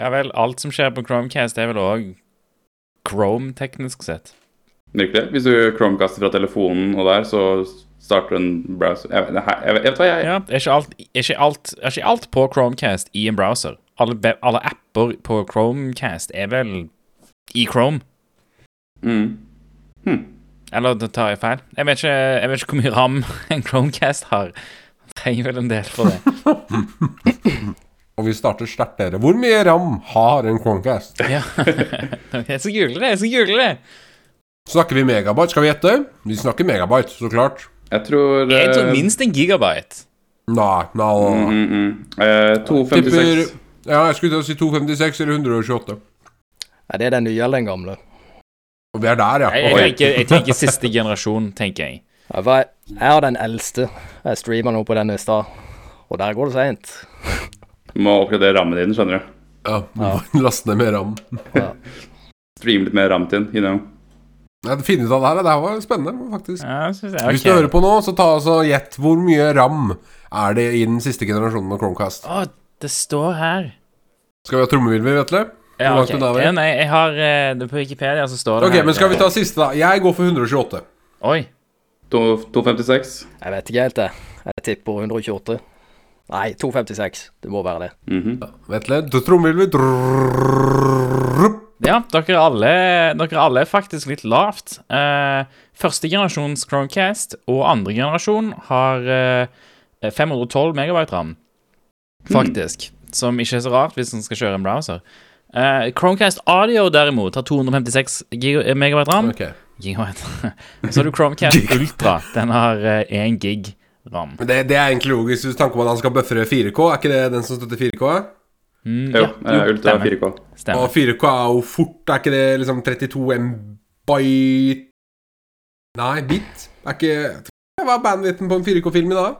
Ja vel, alt som skjer på Chromecast, er vel òg Chrome, teknisk sett. Virkelig. Hvis du Chromecaster fra telefonen og der, så starter en browser Jeg, vet hva jeg, jeg, jeg, ja, er, ikke alt, er, ikke alt, er, ikke alt, på Chromecast i en browser? Alle, alle apper på Chromecast er vel i Chrome? Mm. Hm. Eller da tar jeg feil? Jeg vet, ikke, jeg vet ikke hvor mye ram en Chromecast har. Jeg trenger vel en del for det. og vi starter sterkt dere. Hvor mye ram har en Chromecast? Ja. jeg skal google det, jeg skal google det. Snakker vi megabyte, skal vi gjette? Vi snakker megabyte, så klart. Jeg tror, jeg tror eh, minst en gigabyte. Nei, nei mm, mm, mm. Eh, 256. Ja, jeg skulle til å si 256 eller 128. Nei, det er den nye eller den gamle? Og vi er der, ja. Jeg, jeg, tenker, jeg tenker siste generasjon, tenker jeg. Jeg har den eldste. Jeg streama nå på den i stad, og der går det seint. Du må oppgradere rammen din, skjønner du. Ja, ja. laste ned mer ram. Ja. Streame litt mer ram til den innom. Nei, det finne ut av det her, det her var spennende, faktisk. Ja, jeg, okay. Hvis du hører på nå, så ta altså gjett hvor mye ram er det i den siste generasjonen av Chromecast. Å, det står her. Skal vi ha trommevirvel, Vetle? Ja, okay. ja, nei, jeg har eh, det på Wikipedia, så står det Ok, her. Men skal vi ta siste, da? Jeg går for 128. Oi. 256. Jeg vet ikke helt, det. Jeg tipper 128. Nei, 2,56. Det må være det. Mm -hmm. Ja, dere alle, dere alle er faktisk litt lavt. Eh, første generasjons Chromecast og andre generasjon har eh, 512 megabyte ram, faktisk. Mm. Som ikke er så rart hvis en skal kjøre en browser. Eh, Chromecast Audio derimot har 256 eh, megabyte ram. Okay. så har du Chromecast Ultra. Den har eh, én gig ram. Men det, det er egentlig logisk hvis du tenker på at han skal buffere 4K. Er ikke det den som støtter 4K? Mm, Jo, eh, Ultra stemmer. 4K. Stemmer. Og 4K er jo fort, er ikke det liksom 32 MB Nei, bit? Er ikke Hva er bandwidthen på en 4K-film i dag?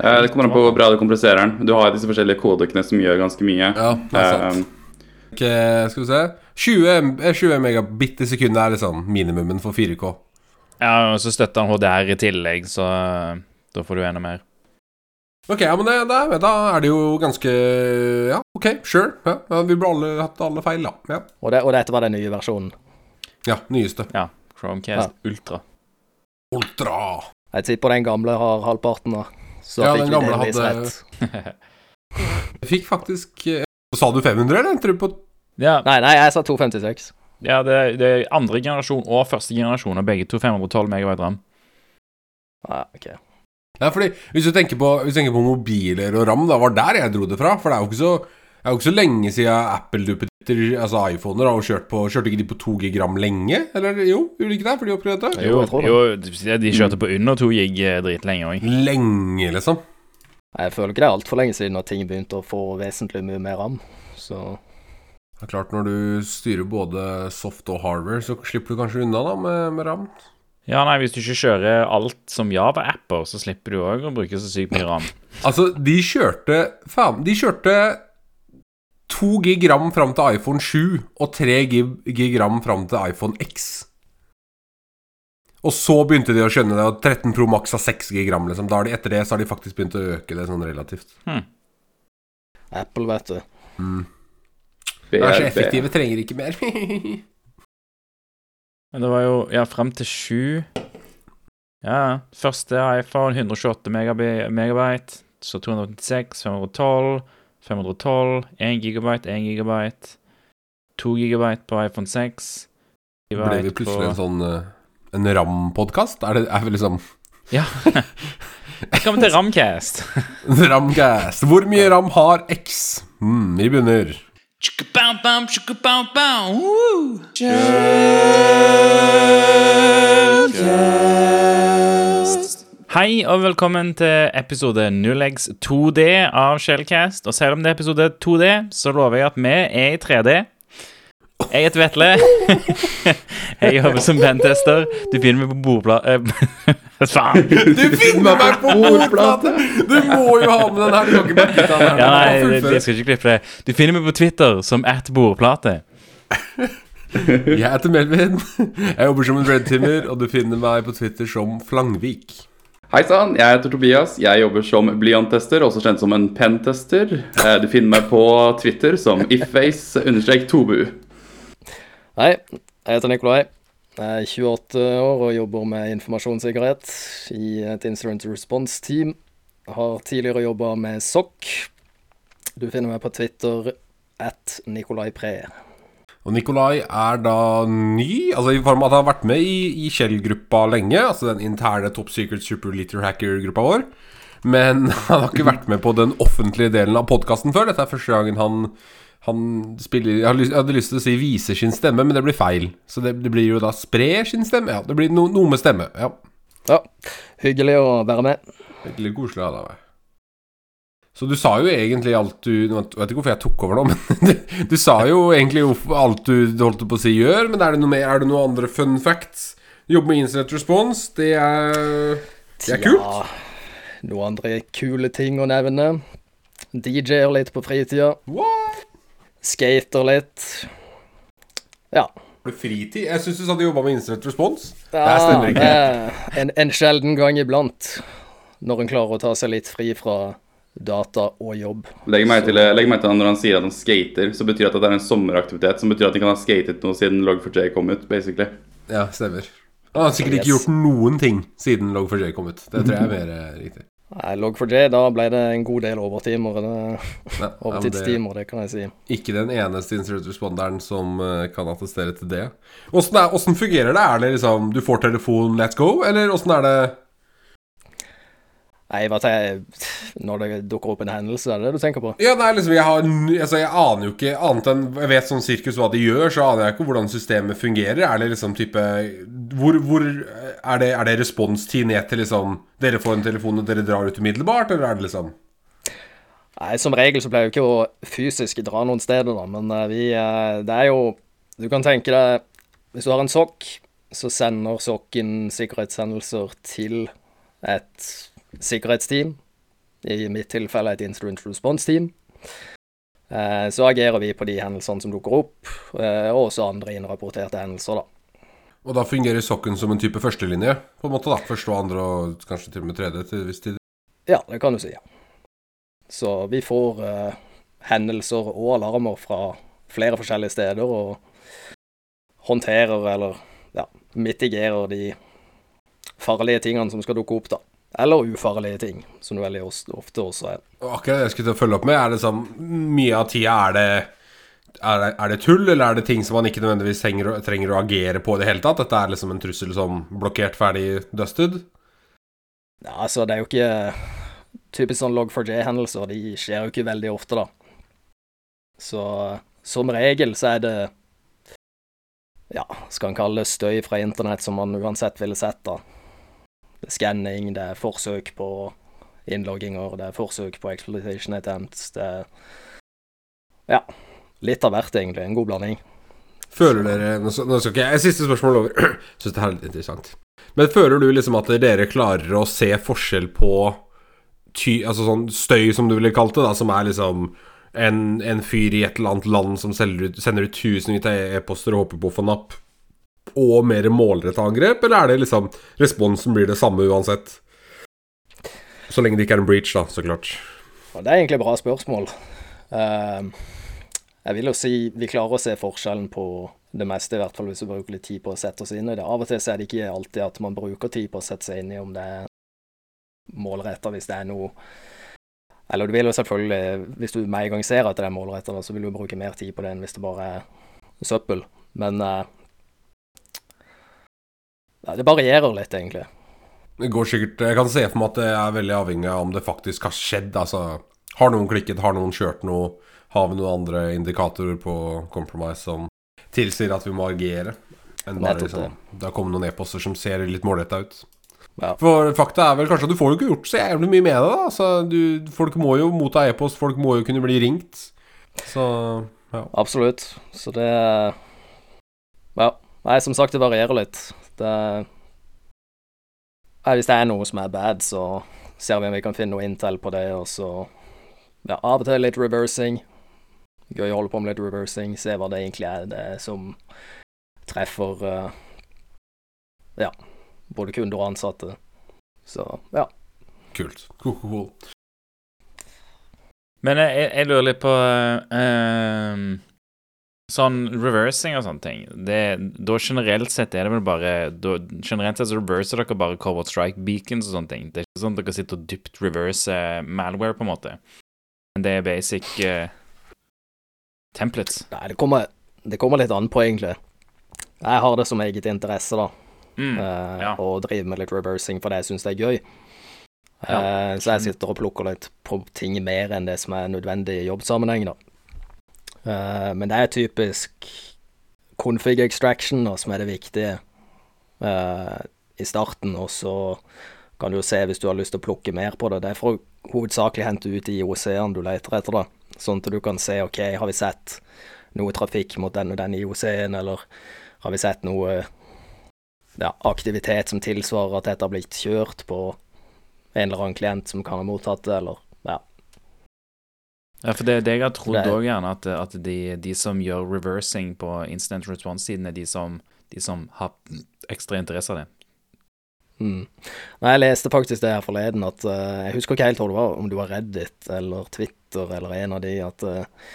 Eh, Det kommer an på hvor bra du kompliserer den. Du har disse forskjellige kodekene som gjør ganske mye. Ja, det er sant. Eh, okay, skal vi se 20, M- eh, 20 megabit i sekundet er liksom minimumen for 4K. Ja, og så støtter han HDR i tillegg, så eh, da får du enda mer. Ok, ja, men det, det, da er det jo ganske Ja, ok, sure. Ja, ja, vi burde alle hatt alle feil, da. Ja, Og, det, og dette var den nye versjonen. ja nyeste. Ja, Chromecast Ultra. Ultra. Jeg tipper den gamle har halvparten, da. Så Ja, fikk den gamle hadde- Jeg fikk faktisk eh, Sa du 500, eller? endte du på Ja, Nei, nei, jeg sa 256. ja det, det er andre generasjon og første generasjon, og begge to 512 megabyte ram. Ja, ok. Ja, fordi hvis du på, hvis du tenker på mobiler og RAM, da var der jeg dro det fra. For det er jo ikke så, er jo ikke så lenge siden Apple-duppeditter, altså iPhoner, har kjørt på Kjørte ikke de på 2 gig RAM lenge? Eller jo, gjorde de ikke det? For de oppgraderte? Jo, det. jo, de kjørte på under 2 gig eh, dritlenge òg. Lenge, liksom. Jeg føler ikke det er altfor lenge siden at ting begynte å få vesentlig mye mer ram. Så Det er klart, når du styrer både soft og hardware, så slipper du kanskje unna da med, med RAM. Ja, nei, hvis du ikke kjører alt som Java-apper, så slipper du òg å bruke så sykt mye ram. Altså, de kjørte Faen, de kjørte 2 gig RAM fram til iPhone 7 og 3 gig, RAM fram til iPhone X. Og så begynte de å skjønne det, og 13 Pro Max har 6 gig RAM. Liksom. Da de, etter det så har de faktisk begynt å øke det sånn relativt. Apple, vet du. De er så effektive, trenger ikke mer. Men det var jo Ja, fram til 7 Ja, første iPhone 128 megabyte, megabyte, så 286, 512, 512, 1 gigabyte, 1 gigabyte, 2 gigabyte på iPhone 6. Ble vi plutselig en sånn eh, En RAM-podkast? Er det er vi liksom Ja. Velkommen til Ramcast. Ramcast. Hvor mye RAM har X? Mm, vi begynner. Woo! Hei og velkommen til episode 0x 2D av Shellcast. Og selv om det er episode 2D, så lover jeg at vi er i 3D. Jeg heter Vetle. Jeg jobber som bandtester. Du finner meg på bordplate Faen! Du finner meg på bordplate! Du må jo ha med den her. Du kan ikke bare kutte den her. Ja, nei, jeg skal ikke klippe det. Du finner meg på Twitter som at bordplate. Jeg heter Melvin. Jeg jobber som en redtimmer, og du finner meg på Twitter som Flangvik. Hei sann, jeg heter Tobias. Jeg jobber som blyanttester, også kjent som en pentester. Eh, Du finner meg på Twitter som ifface-tobu. Hei, jeg heter Nikolai. Jeg er 28 år og jobber med informasjonssikkerhet i et incident response team. Har tidligere jobba med SOC. Du finner meg på Twitter at Nikolai Pre. Og Nikolai er da ny, altså i form av at han har vært med i, i Shell-gruppa lenge, altså den interne Top Secret Super Liter Hacker-gruppa vår. Men han har ikke vært med på den offentlige delen av podkasten før. Dette er første gangen han, han spiller Jeg hadde lyst til å si 'viser sin stemme', men det blir feil. Så det, det blir jo da 'sprer sin stemme'. Ja, det blir no, noe med stemme. Ja. Ja, hyggelig å være med. Hyggelig koselig av deg. Så du sa jo egentlig alt du Jeg vet ikke hvorfor jeg tok over nå, men du, du sa jo egentlig alt du holdt på å si gjør, men er det noe mer, er det noe andre fun facts? Jobbe med Incident Response, det er Det er kult. Ja, noen andre kule ting å nevne. DJ-er litt på fritida. What? Skater litt. Ja. Har du fritid? Jeg syns du sa du jobba med Instant Response. ja Det stemmer ikke. eh, En, en sjelden gang iblant. Når en klarer å ta seg litt fri fra data og jobb. Legg meg til, legg meg til når han sier at han skater, så betyr det at det er en sommeraktivitet. Som betyr at han kan ha skatet noe siden Log4j kom ut, basically. Ja, stemmer. Han har sikkert ikke Yes. gjort noen ting siden Log4j kom ut. Det tror jeg er mer eh, riktig. Nei, Log4j, da ble det en god del overtimer. Ja, overtidstimer, det kan jeg si. Ikke den eneste incident responderen som eh, kan attestere til det. Åssen fungerer det? Er det liksom du får telefon, let's go, eller åssen er det Nei, tenker jeg Når det dukker opp en hendelse, er det det du tenker på? Ja, nei, liksom, jeg, har, altså, jeg aner jo ikke Annet enn Jeg vet sånn sirkus hva de gjør, så aner jeg ikke hvordan systemet fungerer. Er det liksom type Hvor, hvor Er det, er det responstid ned til liksom Dere får en telefon og dere drar ut umiddelbart, eller er det liksom Nei, Som regel så pleier vi ikke å fysisk dra noen steder, da, men eh, vi eh, Det er jo Du kan tenke deg Hvis du har en sokk, så sender sokken sikkerhetshendelser til et sikkerhetsteam. I mitt tilfelle et incident response-team. Eh, Så agerer vi på de hendelsene som dukker opp, eh, og også andre innrapporterte hendelser, da. Og da fungerer sokken som en type førstelinje, på en måte, da. Første og andre og kanskje til og med tredje til viss tid. Ja, det kan du si. ja. Så vi får uh, hendelser og alarmer fra flere forskjellige steder og håndterer eller ja, mitigerer de farlige tingene som skal dukke opp, da. Eller ufarlige ting, som det veldig ofte også er. Akkurat det jeg skulle til å følge opp med, er det sånn Mye av tida er det er det, er det tull, eller er det ting som man ikke nødvendigvis trenger, trenger å agere på i det hele tatt? Dette er liksom en trussel som blokkert, ferdig, dusted? Ja, altså, det er jo ikke Typisk sånn log4j-hendelser, de skjer jo ikke veldig ofte, da. Så som regel så er det Ja, skal en kalle det støy fra internett som man uansett ville sett, da. Skanning, det er forsøk på innlogginger, det er forsøk på exploitation attempts, det er Ja. Litt av hvert, egentlig. En god blanding. Føler dere Nå skal, ikke jeg Siste spørsmål over. Syns det er litt interessant. Men føler du liksom at dere klarer å se forskjell på ty, altså sånn støy, som du ville kalt det, da, som er liksom en, en fyr i et eller annet land som ut, sender ut tusenvis av e-poster og håper på å få napp, og mer målrettet angrep, eller er det liksom Responsen blir det samme uansett? Så lenge det ikke er en breach, da, så klart. Det er egentlig et bra spørsmål. Ehm, jeg vil jo si vi klarer å se forskjellen på det meste, i hvert fall hvis vi bruker litt tid på å sette oss inn i det. Av og til så er det ikke alltid at man bruker tid på å sette seg inn i om det er målretta, hvis det er noe Eller du vil jo selvfølgelig, hvis du med en gang ser at det er målretta, så vil du bruke mer tid på det enn hvis det bare er søppel. Men eh, ja, det varierer litt, egentlig. Det går sikkert Jeg kan se for meg at det er veldig avhengig av om det faktisk har skjedd. Altså, har noen klikket, har noen kjørt noe? Har vi noen andre indikatorer på compromise som tilsier at vi må agere? Enn bare liksom, det har kommet noen e-poster som ser litt målretta ut. Ja. For fakta er vel kanskje at du får jo ikke gjort så jævlig mye med det. da altså, du, Folk må jo motta e-post, folk må jo kunne bli ringt. Så ja. Absolutt. Så det Ja. Nei, som sagt, det varierer litt. Det Hvis det er noe som er bad, så ser vi om vi kan finne noe intel på det, og så Ja, av og til litt reversing. Gøy å holde på med litt reversing, se hva det egentlig er det er som treffer uh, Ja, både kunder og ansatte. Så ja. Kult. Cool, cool, cool. Men jeg, jeg, lurer litt på eh, Sånn reversing og sånne ting det, Da generelt sett er det vel bare da, Generelt sett så reverser dere bare Cobalt Strike beacons og sånne ting. Det er ikke sånn at dere sitter og dypt reverser malware, på en måte. Men det er basic uh, templates. Nei, det kommer, det kommer litt an på, egentlig. Jeg har det som eget interesse, da. Mm, uh, ja. Å drive med litt reversing fordi jeg syns det er gøy. Ja. Uh, så jeg sitter og plukker litt på ting mer enn det som er nødvendig i jobbsammenheng, da. Eh, men det er typisk config extraction da, som er det viktige uh, i starten, og så kan du jo se hvis du har lyst til å plukke mer på det. Det er for å hovedsakelig hente ut de IOC-ene du leter etter, da. Sånn at du kan se OK, har vi sett noe trafikk mot den og den IOC-en, eller har vi sett noe ja, aktivitet som tilsvarer at dette har blitt kjørt på en eller annen klient som kan ha mottatt det, eller ja. For det, det jeg har trodd òg, gjerne, at, at de, de som gjør reversing på instant response-siden, er de som, de som har ekstra interesse av det. Mm. Nei, jeg leste faktisk det her forleden, at uh, Jeg husker ikke helt hvor det var, om det var Reddit eller Twitter eller en av de, at uh,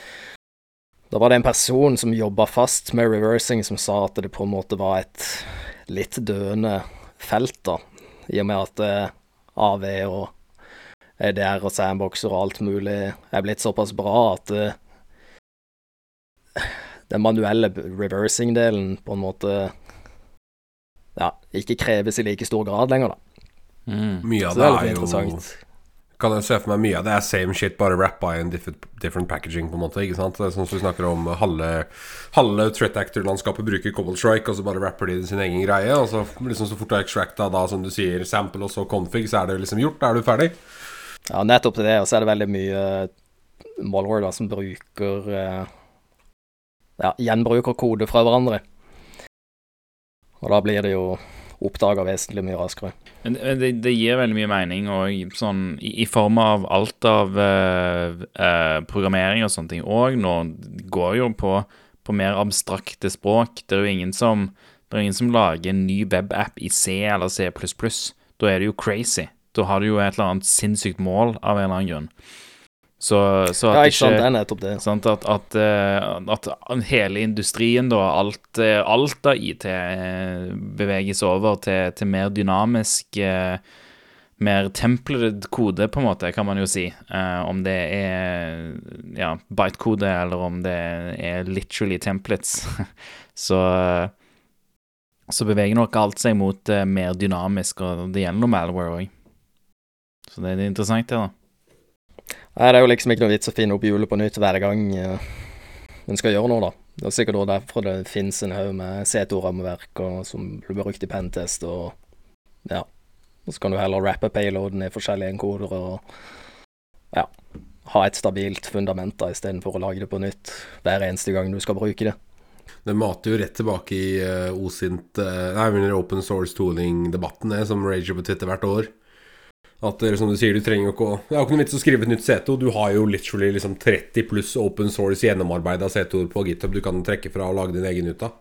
Da var det en person som jobba fast med reversing, som sa at det på en måte var et litt døende felt, da. I og med at uh, AV og EDR og sandboxer og alt mulig er blitt såpass bra at uh, den manuelle reversing-delen på en måte ja, ikke kreves i like stor grad lenger, da. Mm. Mye av Så det det er litt er jo. Kan jeg se for meg mye av det er same shit, bare rappa i en different, different packaging, på en måte. ikke sant? Det er sånn som vi snakker om halve, halve threat actor-landskapet bruker Cobble Strike, og så bare rapper de sin egen greie. Og så liksom så fort du har extracta da, som du sier, sample og så config, så er det liksom gjort. Da er du ferdig. Ja, nettopp til det, og så er det veldig mye malware da, som bruker eh, Ja, gjenbruker kode fra hverandre. Og da blir det jo oppdaga vesentlig mye raskere. Men det, det gir veldig mye mening, og sånn i, i form av alt av eh, eh, programmering og sånne ting. òg. nå går jo på, på mer abstrakte språk. Det er jo ingen som, ingen som lager en ny webapp i C eller C++. Da er det jo crazy. Da har du jo et eller annet sinnssykt mål av en eller annen grunn. Så, så at Ja, ikke sant, det er nettopp det. Sant, at, at, eh, at hele industrien, da, alt, eh, alt av IT, eh, beveges over til, til mer dynamisk Mer templed kode, på en måte, kan man jo si. Om det er ja, byte-kode, eller om det er literally templates. så så beveger nok alt seg mot mer dynamisk, og det gjelder noe malware òg. Så det er interessant, det, da. Nei, det er jo liksom ikke noe vits å finne opp hjulet på nytt hver gang uh, en skal gjøre noe, da. Det er sikkert også derfor det finnes en haug med C2-rammeverk som blir brukt i pentest, og ja. Og så kan du heller rappe payloaden i forskjellige enkoder og ja, ha et stabilt fundament da, istedenfor å lage det på nytt hver eneste gang du skal bruke det. Det mater jo rett tilbake i uh, osint uh, Nei, under open source tooling-debatten, det, som rager på Twitter hvert år. At eh, som du sier, du trenger jo ikke å Det er jo ikke noe vits å skrive et nytt C2. Du har jo literally liksom 30 pluss open source gjennomarbeida C2-er på GitHub du kan trekke fra og lage din egen ut av.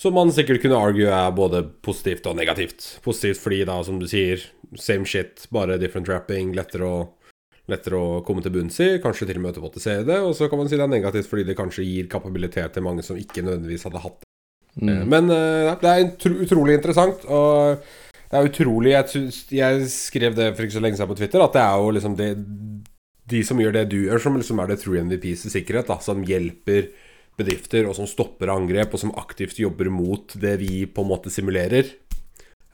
Som man sikkert kunne argue er både positivt og negativt. Positivt fordi da, som du sier, same shit, bare different wrapping, lettere å, lettere å komme til bunns i, kanskje til og med automatisere det. Og så kan man si det er negativt fordi det kanskje gir kapabilitet til mange som ikke nødvendigvis hadde hatt det. Mm. Men eh, det er utro utrolig interessant. Og det er utrolig Jeg, jeg skrev det for ikke så lenge siden på Twitter, at det er jo liksom det De som gjør det du gjør, som liksom er det true MVPs sikkerhet, da, som hjelper bedrifter, og som stopper angrep, og som aktivt jobber mot det vi på en måte simulerer.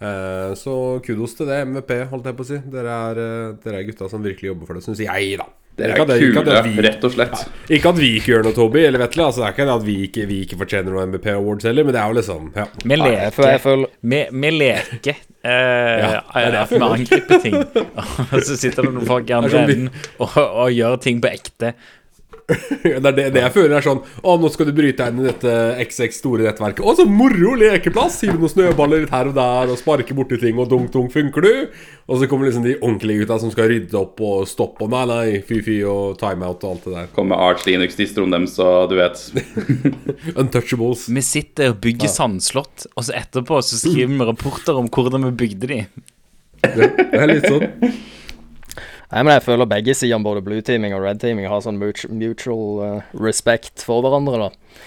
Eh, så kudos til det, MVP, holdt jeg på å si. Dere er, eh, dere er gutta som virkelig jobber for det, syns jeg, da. Dere er kule, vi- rett og slett. Ikke at vi ikke gjør noe, Toby, eller Vetle. Altså, det er ikke det at vi ikke, vi ikke fortjener noen MVP Awards heller, men det er jo liksom ja. Vi leker Vi, vi leker Uh, Ja, det er derfor. med angripe ting. Og så sitter det noen folk i andre vi- enden og, og gjør ting på ekte. Det er det, det jeg føler er sånn Å, nå skal du bryte deg inn i dette XX store nettverket. Å, så moro lekeplass! Hive noen snøballer litt her og der og sparke borti ting, og dunk, dunk, funker du? Og så kommer liksom de ordentlige gutta som skal rydde opp og stoppe og nei, nei, fy-fy og timeout og alt det der. Kommer Arch Linux-distroen dem, så du vet. Untouchables. Vi sitter og bygger sandslott, og så etterpå så skriver vi rapporter om hvordan vi bygde de. Det, det er litt sånn. Nei, men jeg føler begge sidene, både blue teaming og red teaming, har sånn mutual uh, respect for hverandre, da.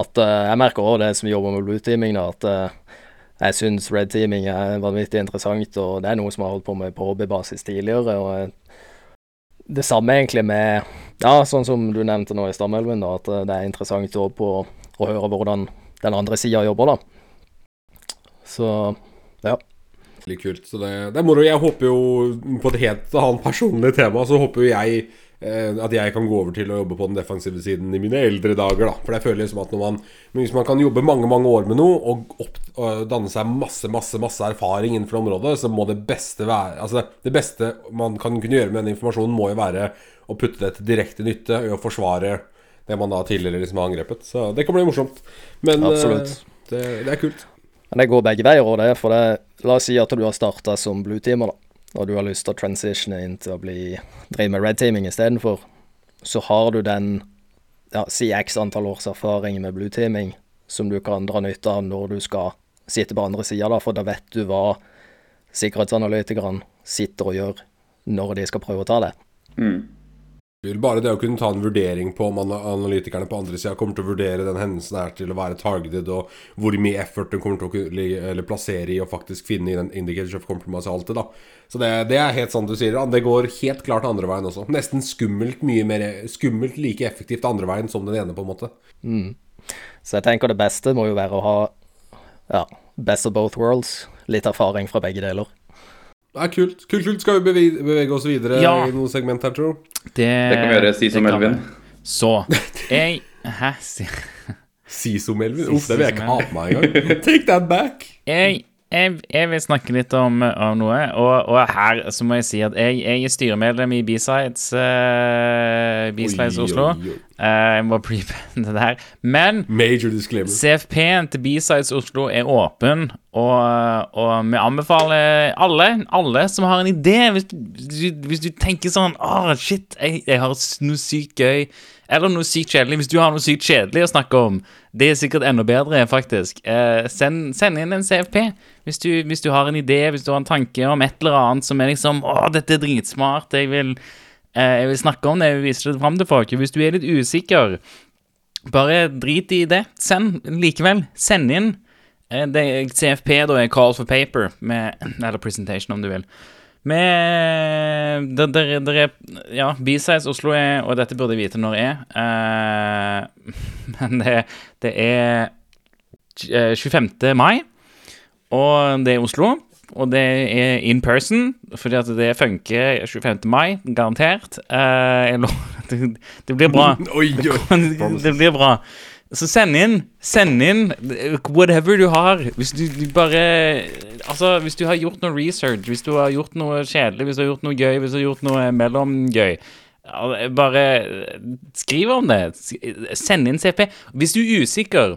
At uh, Jeg merker òg det som jobber med blue teaming, da, at uh, jeg syns red teaming er vanvittig interessant, og det er noe som jeg har holdt på med på hobbybasis tidligere. og det samme egentlig med Ja, sånn som du nevnte nå i Stammelven, da, at det er interessant å, på å høre hvordan den andre sida jobber, da. Så Litt kult. Så det, det er moro. Jeg håper jo på et helt annet personlig tema, så håper jo jeg eh, at jeg kan gå over til å jobbe på den defensive siden i mine eldre dager, da. For jeg føler liksom at når man Hvis man kan jobbe mange, mange år med noe og, opp, og danne seg masse, masse, masse erfaring innenfor området, så må det beste være Altså, det beste man kan kunne gjøre med den informasjonen, må jo være å putte det til direkte nytte og forsvare det man da tidligere liksom har angrepet. Så det kan bli morsomt. Men eh, Absolutt. det, det er kult. Men det går begge veier, og det er for det La oss si at du har starta som blue teamer, da, og du har lyst til å transitione inn til å bli drive med red teaming istedenfor. Så har du den ja, si x antall års erfaring med blue teaming som du kan dra nytte av når du skal sitte på andre sida, for da vet du hva sikkerhetsanalytikerne sitter og gjør når de skal prøve å ta det. Mm. Bare det å kunne ta en vurdering på om analytikerne på andre sida kommer til å vurdere den hendelsen her til å være targeted, og hvor mye effort den kommer til å plassere i å faktisk finne i den indicator of compromise og alt det, da. Så det, det er helt sant du sier. Det går helt klart andre veien også. Nesten skummelt mye mer Skummelt like effektivt andre veien som den ene, på en måte. Mm. Så jeg tenker det beste må jo være å ha ja, best of both worlds. Litt erfaring fra begge deler. Det er kult. Kult, kult. Skal vi bevege, bevege oss videre Ja. i noe segment her, tror du? Det, Det kan vi gjøre, si som Elvin. Så jeg Hæ? Si- si som Elvin? Uff, det vil jeg ikke ha på meg engang. Take that back. Jeg, jeg, jeg vil snakke litt om, om noe, og, og her så må jeg si at jeg, jeg er styremedlem i B-Sides uh, B-Sides Oslo. oi, oi. Uh, jeg må prepende det der. Men. CFP-en til B-Sides Oslo er åpen, og, og vi anbefaler alle, alle som har en idé Hvis du, hvis du, hvis du tenker sånn Å, shit, jeg, jeg har noe sykt gøy. Eller noe sykt kjedelig. Hvis du har noe sykt kjedelig å snakke om, det er sikkert enda bedre, faktisk. Eh, send, send inn en CFP. Hvis du, hvis du har en idé, hvis du har en tanke om et eller annet som er liksom Å, dette er dritsmart. Jeg vil, eh, jeg vil snakke om det, jeg vil vise det fram til folk. Hvis du er litt usikker, bare drit i det. Send likevel. Send inn. Eh, Det CFP da er Call for Paper, med, eller Presentation om du vil. Med der, der, der er Ja, B-Size Oslo er Og dette burde jeg vite når jeg er. eh, men det, det er eh, 25. mai, og det er Oslo. Og det er in person, fordi at det funker 25. mai, garantert. Eh, det, det blir bra. Oi. det blir bra. Så send inn, send inn whatever du har. Hvis du, bare Altså, hvis du har gjort noe research, hvis du har gjort noe kjedelig, hvis du har gjort noe gøy, hvis du har gjort noe mellomgøy Bare skriv om det. Send inn CP. Hvis du er usikker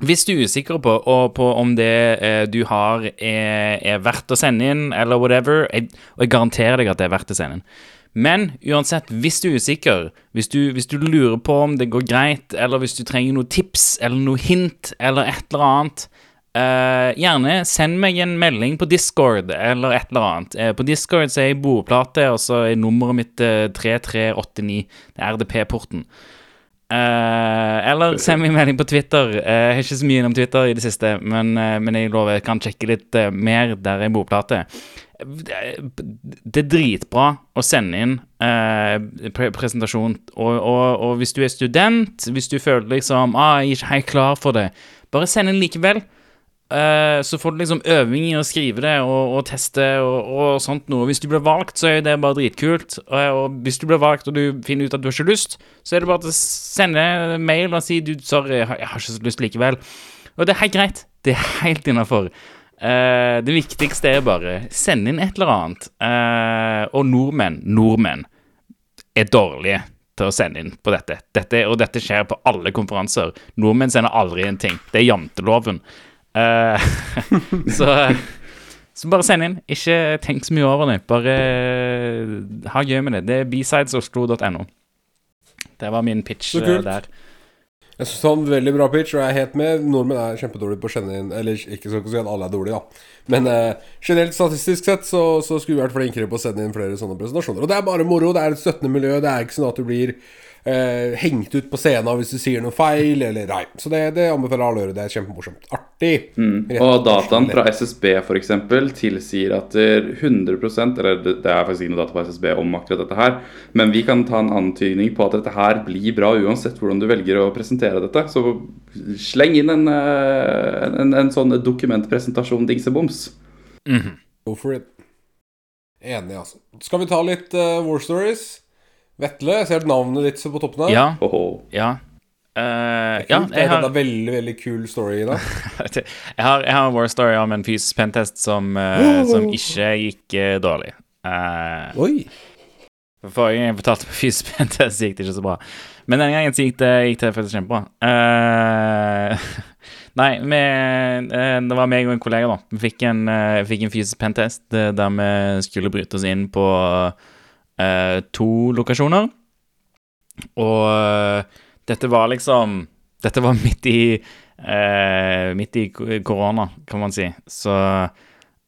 hvis du er usikker på, på om det eh, du har, er, er verdt å sende inn, eller whatever jeg, Og jeg garanterer deg at det er verdt å sende inn. Men uansett, hvis du er usikker, hvis du, hvis du lurer på om det går greit, eller hvis du trenger noen tips eller noe hint eller et eller annet uh, Gjerne send meg en melding på Discord eller et eller annet. Uh, på Discord så er jeg bordplate, og så er nummeret mitt uh, 3389. Det er RDP-porten. Eh, eller send meg en melding på Twitter. Eh, jeg har ikke så mye innom Twitter i det siste, men, eh, men jeg lover jeg kan sjekke litt eh, mer der jeg bordplate. Det er- dritbra å sende inn eh, pre presentasjon, og, og, og hvis du er student, hvis du føler liksom ah, jeg er ikke helt klar for det, bare send inn likevel. Eh, så får du liksom øving i å skrive det og, og teste og, sånt noe. Hvis du blir valgt, så er det bare dritkult. Og, og hvis du blir valgt og du finner ut at du har ikke lyst, så er det bare å sende mail og si du, sorry, jeg har ikke så lyst likevel. Og det er helt greit. Det er helt innafor. Det viktigste er bare send inn et eller annet. Uh, og nordmenn, nordmenn, er dårlige til å sende inn på dette. dette. Og dette skjer på alle konferanser. Nordmenn sender aldri en ting. Det er janteloven. Uh, så, så bare send inn. Ikke tenk så mye over det. Bare ha gøy med det. Det er bsidesoslo.no. Det var min pitch der. Jeg syns han var veldig bra pitch, og jeg er helt med. Nordmenn er kjempedårlige på å kjenne inn Eller ikke skal si at alle er dårlige, da. Men eh, generelt statistisk sett så, så skulle vi vært flinkere på å sende inn flere sånne presentasjoner. Og det er bare moro. Det er et støttende miljø. Det er ikke sånn at du blir eh, hengt ut på scenen hvis du sier noe feil, eller nei. Så det, det anbefaler alle å gjøre. Det er kjempemorsomt. Artig. Mm. Og dataen fra SSB eksempel tilsier at det er 100% Eller det er faktisk ikke noe data på SSB om akkurat dette her, men vi kan ta en antydning på at dette her blir bra uansett hvordan du velger å presentere dette. Så sleng inn en, en, en, en sånn dokumentpresentasjon, dingseboms. Go for it. Enig, altså. Skal vi ta litt uh, War Stories? Vetle, jeg ser navnet ditt på toppen her. Ja. Ja. Eh, Ja, ja, det er har, en veldig veldig kul story i dag. jeg har, jeg har en war story om en fysisk pentest som, uh, som ikke gikk uh, dårlig. Eh, Oi. Forrige gang jeg fortalte på fysisk pentest, gikk det ikke så bra. Men denne gangen gikk det, gikk det faktisk kjempebra. Eh, nei, vi, eh, det var meg og en kollega, da. Vi fikk en, uh, fikk en fysisk pentest eh, der vi skulle bryte oss inn på eh, to lokasjoner. Og eh, dette var liksom Dette var midt i eh, Midt i korona, kan man si. Så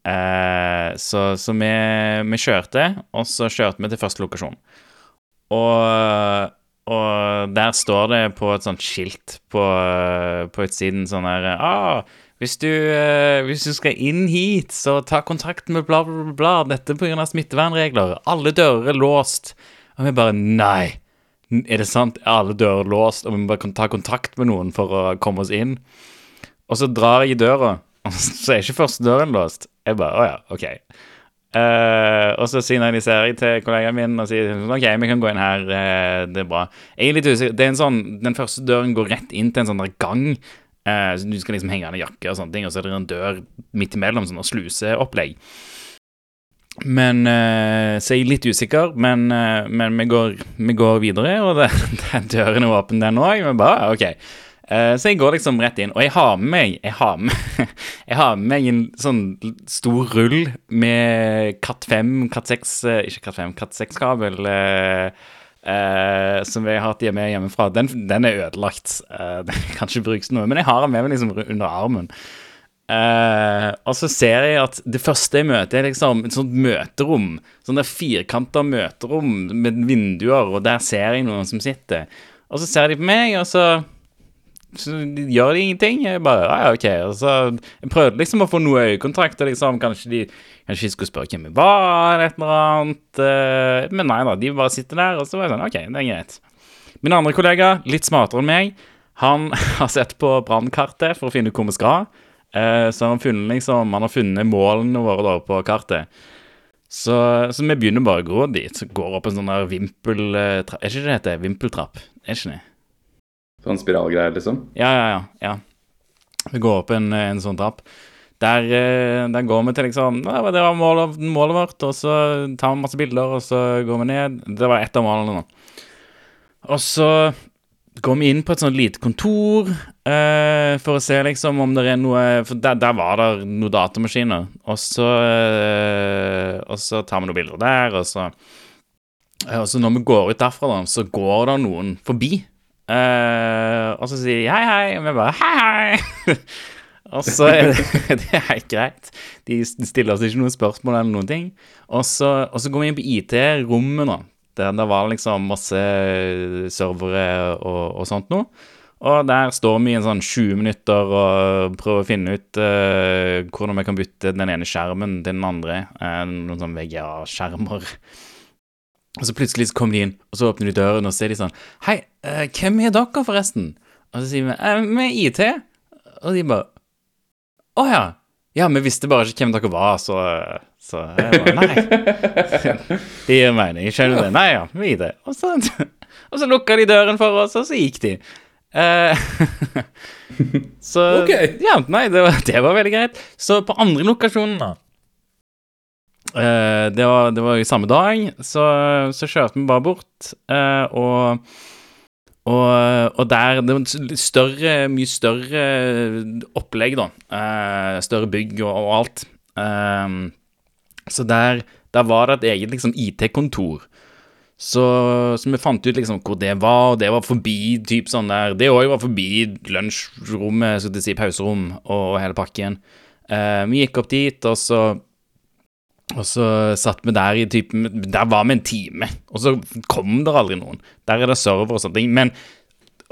Eh, så så vi, vi kjørte, og så kjørte vi til første lokasjon. Og, og der står det på et sånt skilt på, på utsiden sånn her ah, hvis du, eh, hvis du skal inn hit, så ta kontakt med bla, bla, bla, bla. Dette pga. smittevernregler. Alle dører er låst. Og vi bare Nei. Er det sant? Er alle dører låst, og vi må bare ta kontakt med noen for å komme oss inn? Og så drar jeg i døra, og så er ikke første døren låst. Jeg bare Å ja, OK. Uh, og så signaliserer jeg til kollegaen min og sier OK, vi kan gå inn her. Uh, det er bra. Jeg er litt usikker. Det er en sånn, Den første døren går rett inn til en sånn gang. Eh, så Du skal liksom henge an en jakke og sånne ting, og så er det en dør midt imellom, sånn sluseopplegg. Men så Så jeg er litt usikker, men, eh, men vi, går, vi går videre, og det, den døren er åpen, den òg. Men bare OK. Eh, så jeg går liksom rett inn, og jeg har med meg Jeg har med, jeg har med meg en sånn stor rull med Katt 5, Katt 6 eh, Ikke Katt 5, Katt 6-kabel. Eh, eh, som jeg har hatt hjemme hjemmefra. Den, den er ødelagt. Uh, den kan ikke brukes noe, men jeg har den med meg liksom under armen. Uh, og så ser jeg at det første jeg møter, er liksom et sånt møterom. Sånn der firkanta møterom med vinduer, og der ser jeg noen som sitter. Og så ser de på meg, og så, så gjør de ingenting. Jeg bare ja, OK. Og så jeg prøvde liksom å få noe øyekontakt, og liksom kanskje de Kanskje de skulle spørre hvem jeg var, eller et eller annet. eh, men nei da, de bare sitter der, og så var jeg sånn OK, det er greit. Min andre kollega, litt smartere enn meg, han har sett på brannkartet for å finne ut hvor vi skal. Eh, så han har funnet liksom Han har funnet målene våre da på kartet. Så, så vi begynner bare å gå dit. Så går opp en sånn der vimpeltrapp Er ikke det det heter? Vimpeltrapp? Er ikke det? Sånn spiralgreier, liksom. Ja, ja, ja. Vi går opp en, en sånn trapp. Der, eh, der går vi til liksom Det var målet, målet vårt, og så tar vi masse bilder, og så går vi ned. Det var ett av målene, nå. Og så går vi inn på et sånt lite kontor eh, for å se liksom om det er noe For der, der var det noen datamaskiner. Og så, eh, og så tar vi noen bilder der, og så Og så når vi går ut derfra, da, så går det noen forbi. Eh, og så sier de hei, hei, og vi bare hei, hei. og så er det, er helt greit. De stiller oss ikke noen spørsmål eller noen ting. Og så, og så går vi inn på IT-rommet, da. Der, det var liksom masse servere og, og sånt noe. Og der står vi i en sånn 20 minutter og prøver å finne ut uh, hvordan vi kan bytte den ene skjermen til den andre. Uh, noen sånn VGA-skjermer. Og så plutselig så kommer de inn, og så åpner de døren, og så er de sånn Hei, uh, hvem er dere, forresten? Og så sier vi eh, Vi er IT. Og de bare Å ja. Ja, vi visste bare ikke hvem dere var, så, så jeg bare Nei. Det gir mening. Jeg skjønner det. Nei ja, vi er IT. Og så, og så lukka de døren for oss, og så gikk de. Eh, så Ok. Ja, nei, det var, det var veldig greit. Så på andre lokasjonen, da det, var, det var jo samme dag, så, så kjørte vi bare bort, eh, og og, og der Det var større, mye større opplegg, da. Eh, større bygg og, og alt. Eh, så der, der var det et eget liksom IT-kontor. Så, så vi fant ut liksom hvor det var, og det var forbi typ sånn der Det òg var forbi lunsjrommet, skulle jeg si, pauserom og, og hele pakken. Eh, vi gikk opp dit, og så og så satt vi der i typen Der var vi en time, og så kom det aldri noen. Der er det server og sånne ting. Men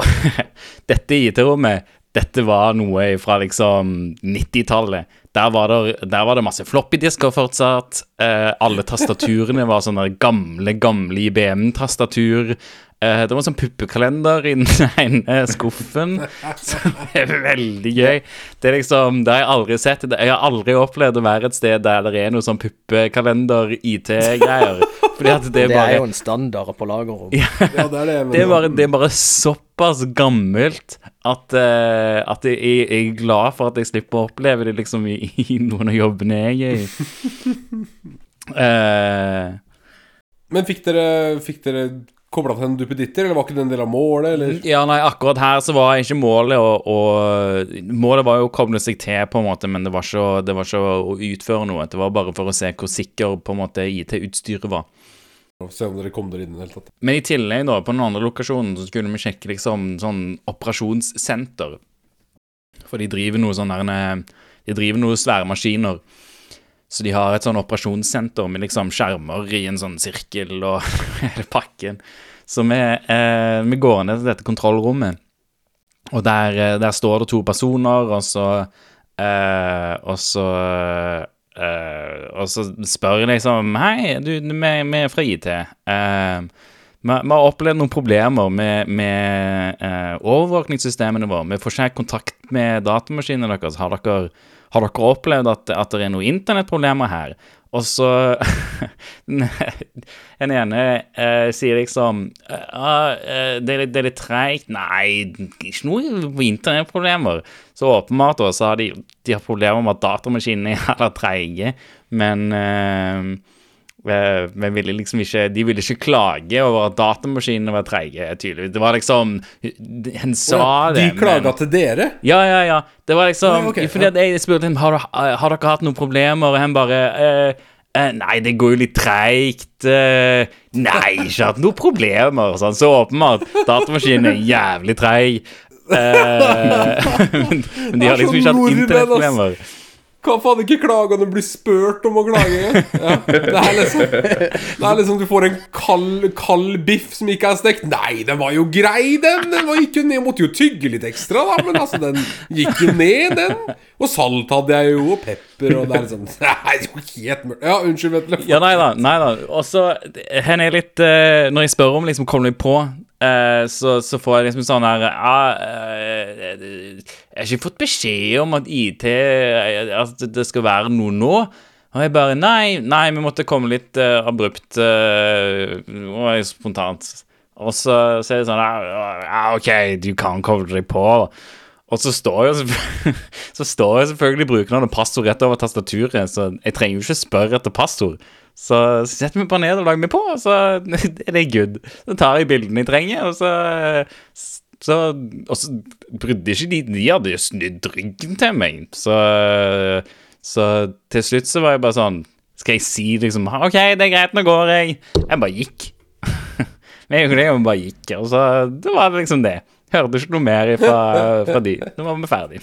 dette IT-rommet, dette var noe fra liksom 90-tallet. Der, der var det masse floppydisker fortsatt. Eh, alle tastaturene var sånne gamle, gamle IBM-tastatur. Eh, det var en sånn puppekalender i den ene skuffen. Så det er veldig gøy. Det er liksom, det har jeg aldri sett. Jeg har aldri opplevd å være et sted der det er noe sånn puppekalender-IT-greier. Fordi at det Det er er jo en standard på lagerrom. Ja, det er det. Det er, bare, det er bare såpass gammelt at, uh, at jeg, jeg er glad for at jeg slipper å oppleve det liksom i, i noen av jobbene jeg er i. Uh, Men fikk dere, fikk dere kobla til en duppeditter, eller var ikke det en del av målet, eller? ja, nei, akkurat her så var ikke målet å, Målet var jo å koble seg til, på en måte, men det var, ikke, det var ikke å utføre noe. Det var bare for å se hvor sikker på en måte IT-utstyret var. Se om dere kom dere inn i det hele tatt. Men i tillegg, da, på den andre lokasjonen, så skulle vi sjekke liksom sånn operasjonssenter. For de driver noe sånn der eh, De driver noe svære maskiner. Så de har et sånn operasjonssenter med liksom skjermer i en sånn sirkel og hele pakken. Så vi, eh, vi går ned til dette kontrollrommet, og der, eh, der står det to personer, og så eh, Og så eh, Og så spør jeg liksom Hei, du, vi, vi er fra IT. Eh, vi, vi har opplevd noen problemer med, med eh, overvåkningssystemene våre. Vi får ikke kontakt med datamaskinene deres. Har dere, har dere opplevd at, at det er noen internettproblemer her? Og så Den ene eh, sier liksom «Ja, eh, det, er litt- det er litt treigt. Nei, ikke noe internettproblemer. Så åpenbart også har de, de har problemer med at datamaskinene er treige, men eh, Eh, Men ville liksom ikke, de ville ikke klage over at datamaskinene var treige, tydeligvis. Det var liksom Han sa det. De klaga men- til dere? Ja, ja, ja. Det var liksom Oi, ok, Fordi at jeg spurte henne har, har dere hatt noen problemer, og han bare eh, eh, Nei, det går jo litt treigt. eh, nei, ikke hatt noen problemer. Sånn. Så åpenbart. Datamaskinen er jævlig treig. Eh, men, men de har liksom ikke hatt internettproblemer. Kan faen ikke klage når du blir spurt om å klage. Ja, det, er liksom, det er liksom du får en kald, kald biff som ikke er stekt. Nei, den var jo grei, den! Den var, ikke ned. Måtte jo tygge litt ekstra, da. Men altså, den gikk jo ned, den. Og salt hadde jeg jo, og pepper, og det er liksom Nei, Det er jo helt mørkt. Ja, unnskyld, Vetle. Ja, nei da. nei da. Og så hen er litt eh, Når jeg spør om liksom kommer du på, eh, så, så får jeg liksom sånn her eh, Jeg har ikke fått beskjed om at IT At det skal være noe nå. Og jeg bare Nei, nei, vi måtte komme litt abrupt uh, og spontant. Og så, så er det sånn ja, OK, du kan koble deg på. Og så står jo så jo selvfølgelig brukernavn og passord rett over tastaturet, så jeg trenger jo ikke spørre etter passord. Så setter vi bare ned og lager meg på, og så er det good. Så tar jeg bildene jeg trenger, og så, så Og så brydde ikke de De hadde jo snudd ryggen til meg, så Så til slutt så var jeg bare sånn Skal jeg si liksom OK, det er greit, nå går jeg. Jeg bare gikk. Men jeg gjorde det, bare gikk, og så det var det liksom det. Hørte ikke noe mer fra, fra de. Nå var vi ferdig.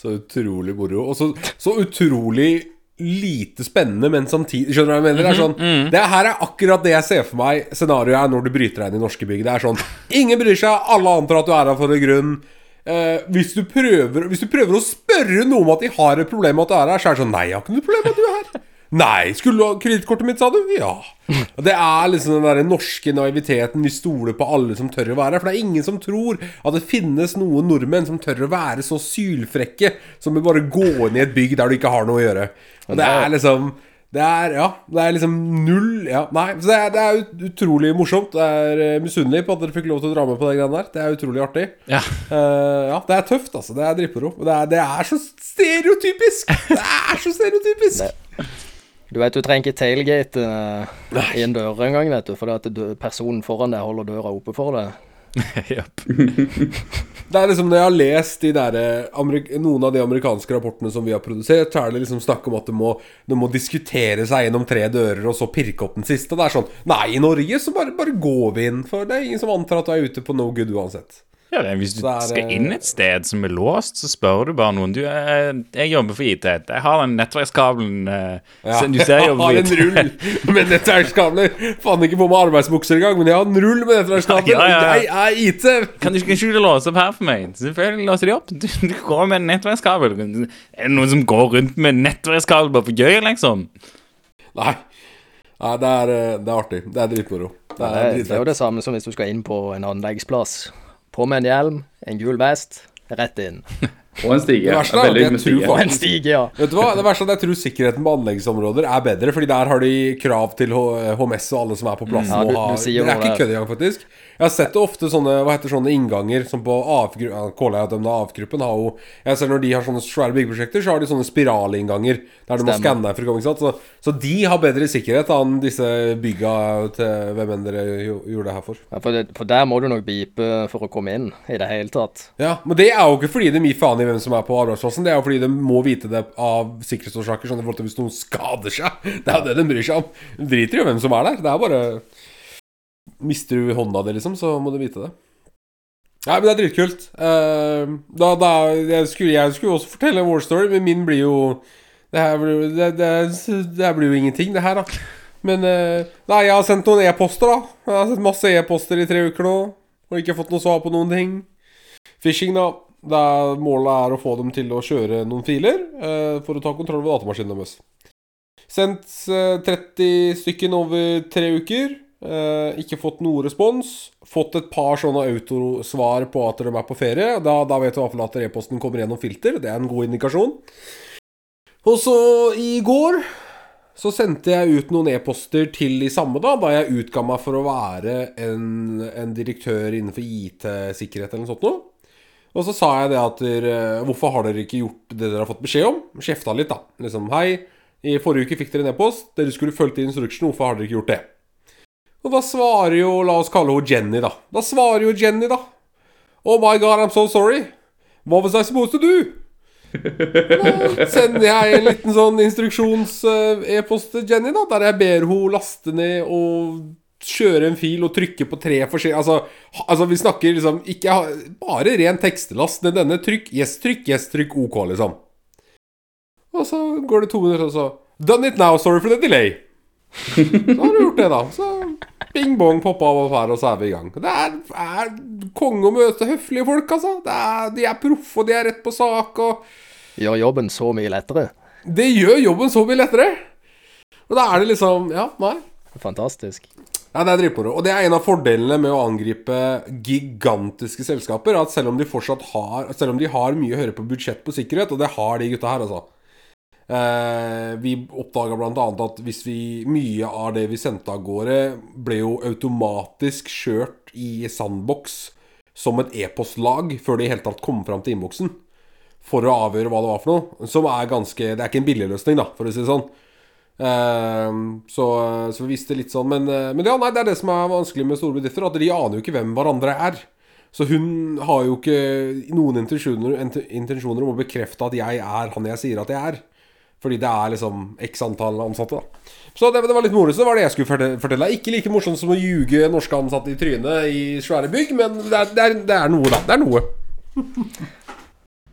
Så utrolig moro. Og så, så utrolig lite spennende, men samtidig Skjønner du hva jeg mener? Det er sånn Det her er akkurat det jeg ser for meg scenarioet er når du bryter deg inn i norske bygg. Det er sånn Ingen bryr seg, alle antar at du er her for en grunn. Eh, hvis, du prøver, hvis du prøver å spørre noe om at de har et problem med at du er her, så er det sånn Nei, jeg har ikke noe problem med at du er her. Nei, skulle du ha kredittkortet mitt, sa du? Ja. Det er liksom den der norske naiviteten. Vi stoler på alle som tør å være her. For det er ingen som tror at det finnes noen nordmenn som tør å være så sylfrekke som å bare gå inn i et bygg der du ikke har noe å gjøre. Og det er liksom det er, ja, det er liksom null ja, Nei, så det er, det er utrolig morsomt. Det er uh, misunnelig på at dere fikk lov til å dra med på de greiene der. Det er utrolig artig. Ja. uh, ja, det er tøft, altså. Det er dritmoro. og Det, er- det er så stereotypisk! Det er så stereotypisk! Du vet, du trenger ikke tailgate uh, i en dør engang, vet du, dø- personen foran deg holder døra oppe for deg. Det er liksom Når jeg har lest de der, eh, noen av de amerikanske rapportene som vi har produsert, så er det liksom snakk om at det må, det må diskutere seg gjennom tre dører, og så pirke opp den siste. Og det er sånn Nei, i Norge så bare, bare går vi inn, for det er ingen som antar at du er ute på no good uansett. Ja, det hvis du er skal inn et sted som er låst, så spør du bare noen. Du, jeg, jeg jobber for IT. Jeg har den nettverkskabelen eh, så Du ser jeg jeg har en rull med nettverkskabler. Faen ikke på meg arbeidsbukser engang, men jeg har en rull med nettverkskabler. Ja, ja, ja. Jeg er IT! Kan du ikke, låse opp her for meg? Selvfølgelig låser de opp. Du, du går med en nettverkskabel. Er det noen som går rundt med nettverkskabel bare for gøy, liksom? Nei. Nei, det er, eh, det er artig. Det er dritmoro. Det Det det er jo det samme som hvis du skal inn på en anleggsplass. På med en hjelm, en gul vest, rett inn. Og en stige. Det verste er at jeg tror en stige, ja. Vet du hva? Det verste er at jeg tror sikkerheten på anleggsområder er bedre, Fordi der har de krav til HMS og alle som er på plassen. Ja, du- du sier det er ikke kødd engang, faktisk. Jeg har sett det ofte sånne Hva heter sånne innganger som på AF-gruppen ja, har jo Jeg ser når de har sånne svære byggeprosjekter, så har de sånne spiralinnganger der du må Stemmer. skanne deg for å komme. Ikke sant? Så, så de har bedre sikkerhet enn disse bygga til hvem enn dere gjorde det her for. ja for, det, for der må du nok bipe for å komme inn i det hele tatt. Ja, Men det er jo ikke fordi de gir faen i hvem som er på arbeidsplassen. Det er jo fordi de må vite det av sikkerhetsårsaker. Sånn til hvis noen skader seg. Det er jo det de bryr seg om. De driter i hvem som er der. Det er bare Mister du hånda di, liksom, så må du vite det. Nei, men det er dritkult. Uh, da, da, jeg, skulle, jeg skulle også fortelle en war story, men min blir jo Det her blir, jo- det, det, det her blir jo ingenting, det her, da. Men uh, Nei, jeg har sendt noen e-poster, da. Jeg har sendt masse e-poster i tre uker nå. Og ikke fått noe svar på noen ting. Fishing, da. Der målet er å få dem til å kjøre noen filer eh, for å ta kontroll over datamaskinen deres. Sendt eh, 30 stykken over tre uker. Eh, ikke fått noe respons. Fått et par sånne autosvar på at de er på ferie. Da, da vet du i hvert fall at e-posten kommer gjennom filter. Det er en god indikasjon. Og så i går så sendte jeg ut noen e-poster til de samme, da, da jeg utga meg for å være en, en direktør innenfor IT-sikkerhet eller noe sånt noe. Og så sa jeg det at dere, Hvorfor har dere ikke gjort det dere har fått beskjed om? Kjefta litt, da. Liksom, hei, i forrige uke fikk dere en e-post. Dere skulle fulgt instruksjonen, Hvorfor har dere ikke gjort det? Og da svarer jo La oss kalle henne Jenny, da. Da svarer jo Jenny, da. Oh my god, I'm so sorry. What was I supposed to do? Da sender jeg en liten sånn instruksjons-e-post til Jenny, da, der jeg ber henne laste ned og kjøre en fil og trykke på tre forskjellige altså, altså, vi snakker liksom ikke bare ren tekstelast. Den denne trykk, yes, trykk, yes, trykk, OK, liksom. Og så går det to minutter, og så Done it now, sorry for the delay. Så har du gjort det, da. Så bing bong, poppa av opp her, og så er vi i gang. Det er, er konge å møte høflige folk, altså. Det er, de er proffe, og de er rett på sak, og Gjør jobben så mye lettere. det gjør jobben så mye lettere. Og da er det liksom Ja, nei. Fantastisk. Ja, det er dritmoro. Og det er en av fordelene med å angripe gigantiske selskaper. At selv om de fortsatt har Selv om de har mye å høre på budsjett på sikkerhet, og det har de gutta her, altså. Eh, vi oppdaga bl.a. at hvis vi mye av det vi sendte av gårde, ble jo automatisk kjørt i sandbox som et e-postlag før det i hele tatt kom fram til innboksen. For å avgjøre hva det var for noe. Som er ganske Det er ikke en billig løsning, da, for å si det sånn. Eh, så, så vi visste litt sånn Men, eh, men ja, nei, det er det som er vanskelig med store bedrifter. At de aner jo ikke hvem hverandre er. Så hun har jo ikke noen intensjoner, intensjoner om å bekrefte at jeg er han jeg sier at jeg er. Fordi det er liksom x antall ansatte, da. Så det, det var litt moro. Så det var det jeg skulle fortelle. Ikke like morsomt som å ljuge norske ansatte i trynet i svære bygg, men det er, det er, det er noe, da. Det er noe.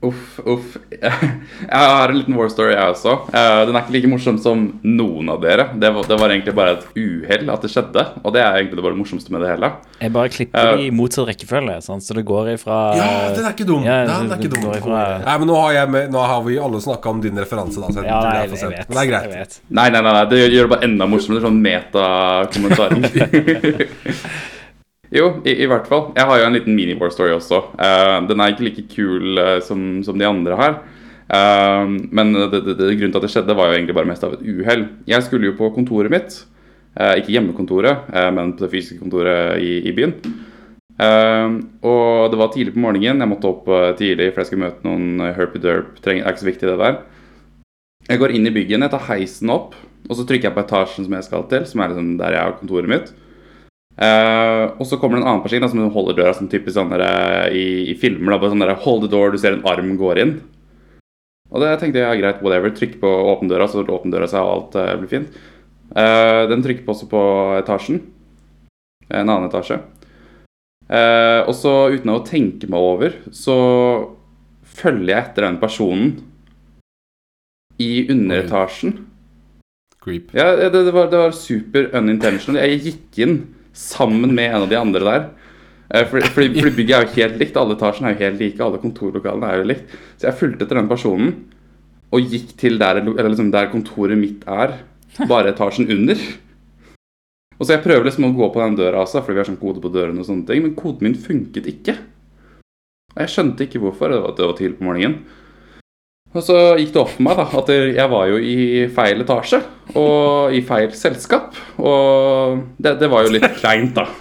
Uff, uff. Jeg har en liten war story, jeg også. Eh, Den er ikke like morsom som noen av dere. Det var, det var egentlig bare et uhell at det skjedde. Og det er egentlig det bare det morsomste med det hele. Jeg bare klipper uh, i motsatt rekkefølge, sånn, så det går ifra Ja, den er ikke dum. Ja, den er ikke dum. ifra Nei, men nå har, jeg med, nå har vi alle snakka om din referanse, da. Så Ja, nei, jeg, jeg, vet. Men det er greit. Jeg vet. Nei, nei, nei, nei. det gjør det bare enda morsommere. Sånn meta-kommentar. jo, i, i hvert fall. Jeg har jo en liten mini-war story også. Uh, den er ikke like kul uh, som, som de andre her. Uh, men det, det, det, grunnen til at det skjedde, var jo egentlig bare mest av et uhell. Jeg skulle jo på kontoret mitt. eh, ikke hjemmekontoret, eh, men på det fysiske kontoret i, i byen. Eh, og det var tidlig på morgenen. Jeg måtte opp eh, tidlig, for jeg skulle møte noen herpy-derp. Det er ikke så viktig, det der. Jeg går inn i byggen, jeg tar heisen opp, og så trykker jeg på etasjen som jeg skal til, som er liksom der jeg har kontoret mitt. Eh, og så kommer det en annen person da, som holder døra som typisk sånn der, eh, i, i filmer. da, sånn der, Hold the door, du ser en arm går inn. Og det tenkte jeg ja, greit, whatever. Trykk på åpne døra, så åpner døra seg, og alt uh, blir fint. Uh, den trykker på også på etasjen. En annen etasje. Og så, uten å tenke meg over, så følger jeg etter den personen i underetasjen. Creep. Ja, det, det, var, det var super unintentional. Jeg gikk inn sammen med en av de andre der. Eh, Fordi, fordi, fordi bygget er jo helt likt. Alle etasjene er jo helt like. Alle kontorlokalene er jo likt. Så jeg fulgte etter den personen og gikk til der, eller liksom der kontoret mitt er. Bare etasjen under. Og så Jeg prøver liksom å gå på den døra også, fordi vi har sånn kode på dørene, og sånne ting, men koden min funket ikke. Og Jeg skjønte ikke hvorfor. Det var, det var tidlig på morgenen. Og så gikk det opp for meg da, at jeg var jo i feil etasje og i feil selskap. Og det, det var jo litt kleint, da.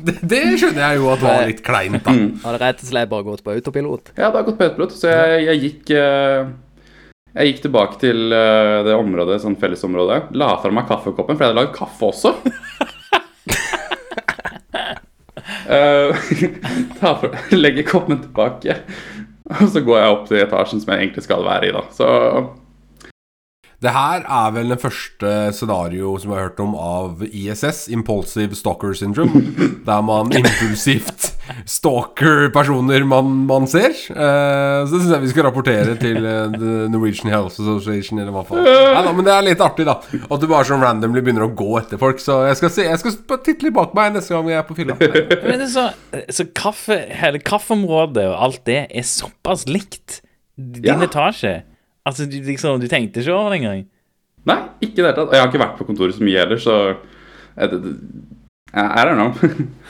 Det, det skjønner jeg jo at var litt kleint, da. Hadde rett og slett bare gått på autopilot. Ja, det har gått på autopilot. Så jeg, jeg gikk eh, Jeg gikk tilbake til eh, det området, sånn fellesområdet. La fra meg kaffekoppen, for jeg hadde lagd kaffe også. Eh, legger koppen tilbake. Og så går jeg opp til etasjen som jeg egentlig skal være i, da. Så Det her er vel den første scenario som jeg har hørt om av ISS, Impulsive Stalker Syndrome. Der man impulsivt stalker personer man, man ser. Uh, så det syns jeg vi skal rapportere til uh, The Norwegian Health Association, eller hva faen. Nei da, men det er litt artig, da. At du bare sånn randomly begynner å gå etter folk. Så jeg skal, se, jeg skal titte litt bak meg neste gang jeg er på fylla. Men så, så kaffe, hele kaffeområdet og alt det er såpass likt din Ja. etasje. Altså, du, liksom, du tenkte ikke over det engang? Nei, ikke i det hele tatt. Og jeg har ikke vært på kontoret så mye heller, så jeg det- det- I don't know.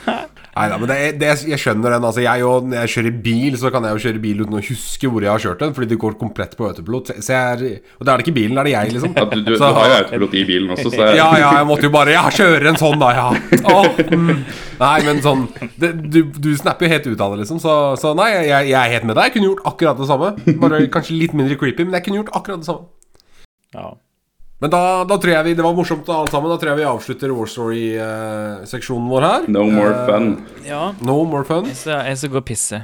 Nei da, men det, det, jeg skjønner den. Altså, jeg jo, når jeg kjører bil, så kan jeg jo kjøre bil uten å huske hvor jeg har kjørt den, fordi det går komplett på autopilot. Så jeg er, og da er det ikke bilen, da er det jeg, liksom. Ja, du, du, du har jo autopilot i bilen også, så Ja, ja, jeg måtte jo bare Ja, kjøre en sånn, da, ja. Åh, mm. Nei, men sånn det, du, du snapper jo helt ut av det, liksom. Så, så nei, jeg, jeg er helt med deg. Jeg kunne gjort akkurat det samme. Bare kanskje litt mindre creepy, men jeg kunne gjort akkurat det samme. Ja. Men da, da tror jeg vi Det var morsomt alt sammen. Da tror jeg vi avslutter War Story-seksjonen vår her. no more Eh, fun. ja. No more fun. Jeg skal, jeg skal gå og pisse.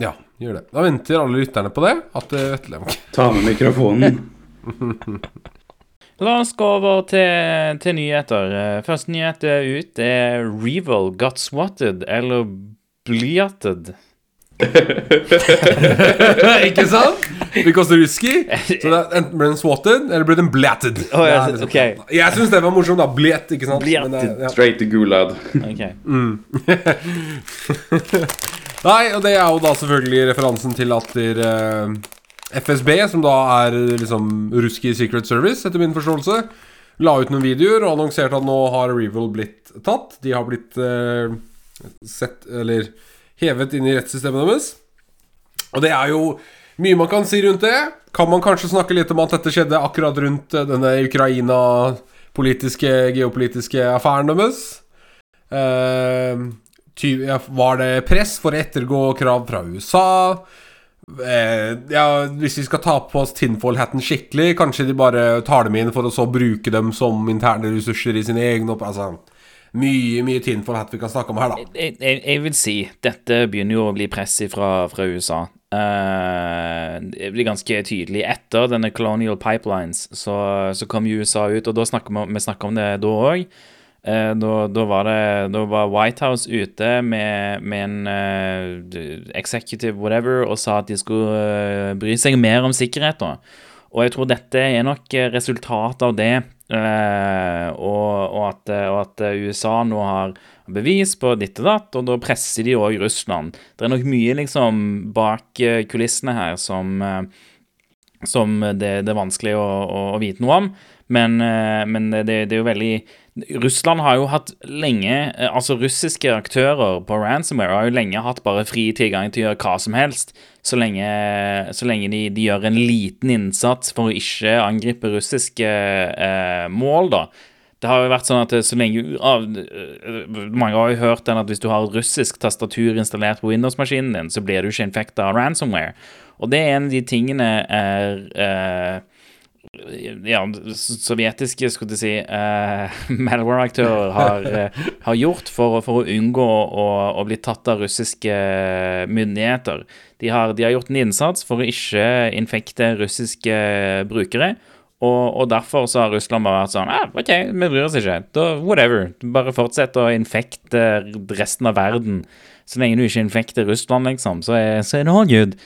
Ja, gjør det. Da venter alle lytterne på det. At uh, Vetle Ta med mikrofonen. La oss gå over til, til nyheter. Eh, Første nyhet ut er Revel got swatted, eller blyatted. Ikke sant? Because ruski. Så det er, enten ble den swatted, eller ble den blatted. Oh, jeg liksom- okay. Jeg syns det var morsomt, da. Blet, ikke sant? Men det- ja. Straight to gulad. Ok. Nei, og det er jo da selvfølgelig referansen til at der, eh, FSB, som da er liksom ruski Secret Service, etter min forståelse, la ut noen videoer og annonserte at nå har Revel blitt tatt. De har blitt eh, sett, eller hevet inn i rettssystemet deres. Og det er jo mye man kan si rundt det. Kan man kanskje snakke litt om at dette skjedde akkurat rundt eh, denne Ukraina-politiske, geopolitiske affæren deres? Eh, var det press for å ettergå krav fra USA? Eh, ja, hvis vi skal ta på oss tinfoil-hatten skikkelig, kanskje de bare tar dem inn for å så bruke dem som interne ressurser i sine egne opp... Altså, mye, mye tinfoil-hat vi kan snakke om her, da. Jeg, jeg, jeg vil si dette begynner jo å bli press fra, fra USA. Uh, det blir ganske tydelig. Etter denne Colonial Pipelines så, så kom USA ut, og da snakker vi, vi snakker om det da òg. da, da, var det, da var White House ute med, med en uh, executive whatever og sa at de skulle uh, bry seg mer om sikkerhet. da. Og jeg tror dette er nok resultatet resultat av det. eh, og, og, at, og at USA nå har bevis på ditt og datt, og da presser de òg Russland. Det er nok mye liksom bak eh, kulissene her som, eh, som det, det er vanskelig å, å, å vite noe om. Men, eh, men det, det er jo veldig Russland har jo hatt lenge eh, Altså russiske aktører på ransomware har jo lenge hatt bare fri tilgang til å gjøre hva som helst, så lenge, så lenge de, de gjør en liten innsats for å ikke angripe russiske eh, mål, da. Det har jo vært sånn at så lenge ah, Mange har jo hørt den at hvis du har russisk tastatur installert på Windows-maskinen din, så blir du ikke infekta av ransomware. Og det er en av de tingene er, eh, ja, sovjetiske, skulle jeg si, uh, malware-aktører har, uh, har gjort for, for å unngå å, å bli tatt av russiske myndigheter. De har, de har gjort en innsats for å ikke infekte russiske brukere. Og, og derfor så har Russland bare vært sånn ah, OK, vi bryr oss ikke. Da, whatever. Bare fortsett å infekte resten av verden. Så lenge du ikke infekter Russland, liksom, så er, så er det all good.